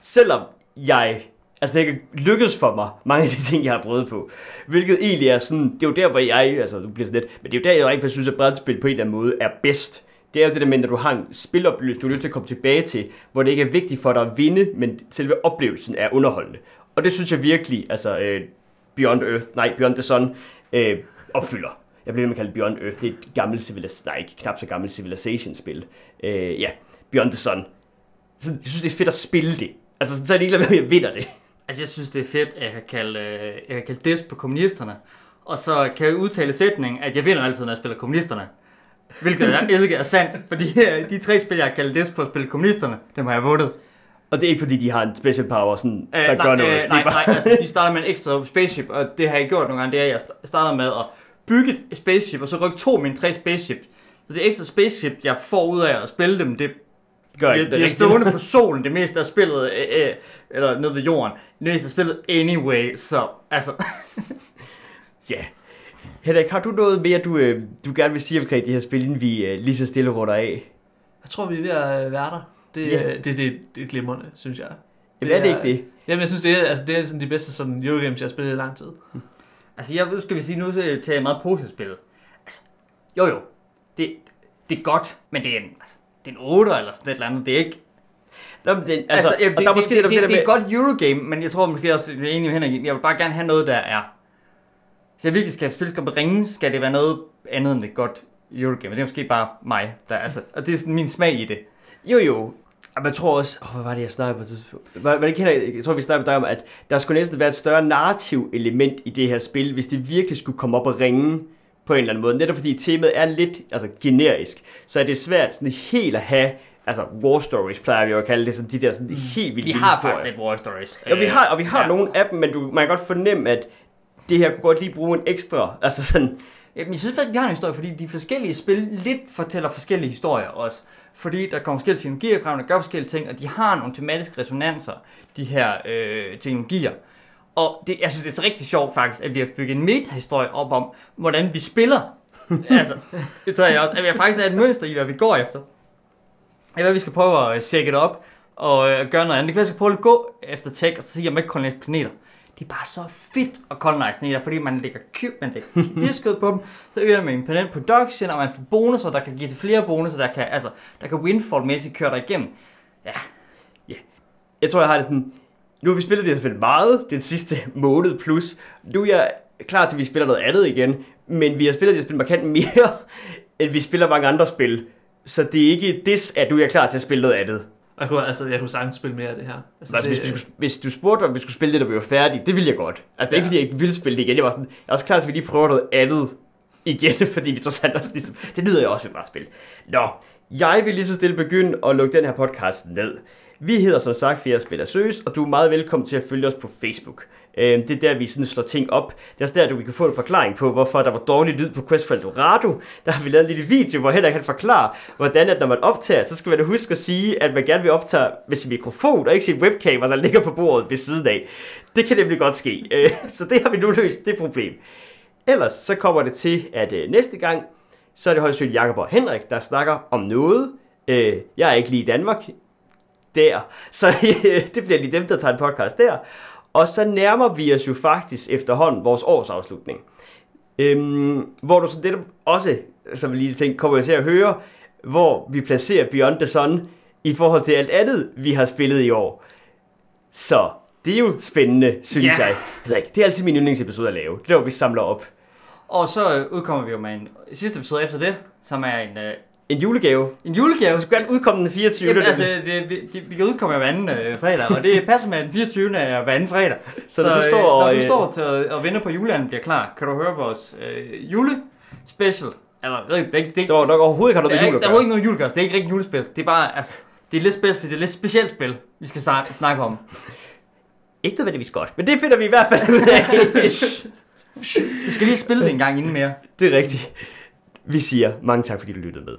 Selvom jeg Altså det ikke lykkedes for mig, mange af de ting, jeg har prøvet på. Hvilket egentlig er sådan, det er jo der, hvor jeg, altså du bliver sådan lidt, men det er jo der, jeg rigtig synes, at brætspil på en eller anden måde er bedst. Det er jo det der med, når du har en spiloplevelse, du har lyst til at komme tilbage til, hvor det ikke er vigtigt for dig at vinde, men selve oplevelsen er underholdende. Og det synes jeg virkelig, altså øh, Beyond Earth, nej, Beyond the Sun, øh, opfylder. Jeg bliver ved med at kalde Beyond Earth, det er et gammelt Civilization, nej, ikke knap så gammelt Civilization-spil. Øh, ja, Beyond the Sun. Så jeg synes, det er fedt at spille det. Altså, så er det ikke med, at jeg vinder det. Altså, jeg synes, det er fedt, at jeg kan kalde, øh, jeg kan kalde des på kommunisterne. Og så kan jeg udtale sætningen, at jeg vinder altid, når jeg spiller kommunisterne. Hvilket er, ikke er sandt, fordi øh, de tre spil, jeg har kaldt des på at spille kommunisterne, dem har jeg vundet. Og det er ikke fordi, de har en special power, sådan, der Øh, gør nej, noget. Øh, nej, bare... nej, altså de starter med en ekstra spaceship, og det har jeg gjort nogle gange, det er, at jeg st- starter med at bygge et spaceship, og så rykke to af mine tre spaceship. Så det ekstra spaceship, jeg får ud af at spille dem, det gør ikke det bliver rigtigt. stående på solen det meste af spillet, øh, øh, eller nede ved jorden. Det meste af spillet anyway, så altså... [LAUGHS] Ja. Henrik, har du noget mere, du, øh, du gerne vil sige omkring de her spil, inden vi øh, lige så stille runder af? Jeg tror, vi er ved at øh, være der. Det, yeah. det, det, det er glimrende, synes jeg. Jamen, er det ikke det? Jamen, jeg synes, det er, altså, det er sådan de bedste sådan, Eurogames, jeg har spillet i lang tid. [LAUGHS] Altså, jeg skal vi sige, nu tager jeg meget positivt spillet. Altså, jo jo, det, det er godt, men det er en, altså, det er en 8 eller sådan et eller andet. Det er ikke... Nå, men det, altså, Altså, altså og det, der er det, måske det, det, det, det, det, det er godt Eurogame, men jeg tror måske også, jeg er enig med Henrik, jeg vil bare gerne have noget, der er... Så jeg virkelig skal spille skal ringe, skal det være noget andet end et godt Eurogame. Det er måske bare mig, der altså... Og det er sådan min smag i det. Jo, jo. Og man tror også, oh, hvad var det, jeg snakkede på et tidspunkt? Var, var det ikke, jeg tror, vi snakkede dig om, at der skulle næsten være et større narrativ element i det her spil, hvis det virkelig skulle komme op og ringe på en eller anden måde. Netop fordi temaet er lidt altså, generisk, så er det svært sådan helt at have, altså war stories plejer vi jo at kalde det, sådan de der sådan helt vildt Vi vilde har historier. faktisk lidt War Stories. Ja, vi har, og vi har ja. nogle af dem, men du, man kan godt fornemme, at det her kunne godt lige bruge en ekstra, altså sådan, Jamen, jeg synes faktisk, vi har en historie, fordi de forskellige spil lidt fortæller forskellige historier også. Fordi der kommer forskellige teknologier frem, der gør forskellige ting, og de har nogle tematiske resonanser, de her øh, teknologier. Og det, jeg synes, det er så rigtig sjovt faktisk, at vi har bygget en meta-historie op om, hvordan vi spiller. [LAUGHS] altså, det tror jeg også. At vi faktisk er et mønster i, hvad vi går efter. Jeg ved, vi skal prøve at tjekke det op og øh, gøre noget andet. Det kan være, at vi skal prøve at gå efter tech, og så sige, at jeg ikke kolonise planeter. Det er bare så fedt at colonize planeter, fordi man lægger cube, man lægger [LAUGHS] disket på dem, så øger man permanent production, og man får bonusser, der kan give til flere bonusser, der kan, altså, der kan windfall-mæssigt køre dig igennem. jeg tror, jeg har det sådan, nu har vi spillet det her spil meget den sidste [LAUGHS] måned plus. Nu er jeg klar til, at vi spiller noget andet igen, men vi har spillet det her spil markant [LAUGHS] mere, end vi spiller mange andre spil. Så det er ikke this, at du er klar til at spille noget andet. Jeg kunne, altså, jeg kunne sagtens spille mere af det her. Altså, Altså, det, hvis, du, hvis du spurgte, om vi skulle spille det, der vi var færdige, det ville jeg godt. Altså, det er ikke, Ja. fordi jeg ikke ville spille det igen. Jeg var, sådan, jeg er også klar til, at vi lige prøver noget andet igen, [LAUGHS] fordi vi trods alt også ligesom, det nyder jeg også ved bare at spille. Nå, jeg vil lige så stille begynde at lukke den her podcast ned. Vi hedder som sagt Fjerde Spiller Søs, og du er meget velkommen til at følge os på Facebook. Øh, Det er der, vi sådan slår ting op. Det er også der, du vi kan få en forklaring på, hvorfor der var dårlig lyd på Quest for Eldorado. Der har vi lavet en lille video, hvor Henrik kan forklare, hvordan at når man optager, så skal man huske at sige, at man gerne vil optage med sin mikrofon, og ikke sin webcam, der ligger på bordet ved siden af. Det kan nemlig godt ske. Øh, Så det har vi nu løst, det problem. Ellers så kommer det til, at øh, næste gang, så er det højst Jakob og Henrik, der snakker om noget. Øh, jeg er ikke lige i Danmark der, [LAUGHS] så øh, det bliver lige dem, der tager en podcast der. Og så nærmer vi os jo faktisk efterhånden vores årsafslutning. Øhm, hvor du så det også, som en lille ting, kommer til at høre, hvor vi placerer Beyond the Sun i forhold til alt andet, vi har spillet i år. Så det er jo spændende, synes Ja. jeg. Det er altid min yndlingsepisode at lave. Det er, hvor vi samler op. Og så udkommer vi jo med en sidste episode efter det, som er en, øh, En julegave. en julegave. Det skulle gerne udkomme den 24. Jamen, det altså, det, vi, det, vi kan udkomme hver anden øh, fredag, og det passer med, at den 24. er hver anden fredag. Så når du øh, står når og, du øh, står til at, at vente på juleanden bliver klar, kan du høre vores øh, julespecial. Eller, det, det, er Så nok overhovedet ikke har noget med jul at der er ikke noget julekast, det er ikke rigtig julespil. Det er bare, altså, det er lidt fordi det er lidt specielt spil, vi skal starte, snakke om. Ikke nødvendigvis godt, men det finder vi i hvert fald ud af. Vi skal lige spille det en gang inden mere. det er rigtigt. Vi siger mange tak, fordi du lyttede med.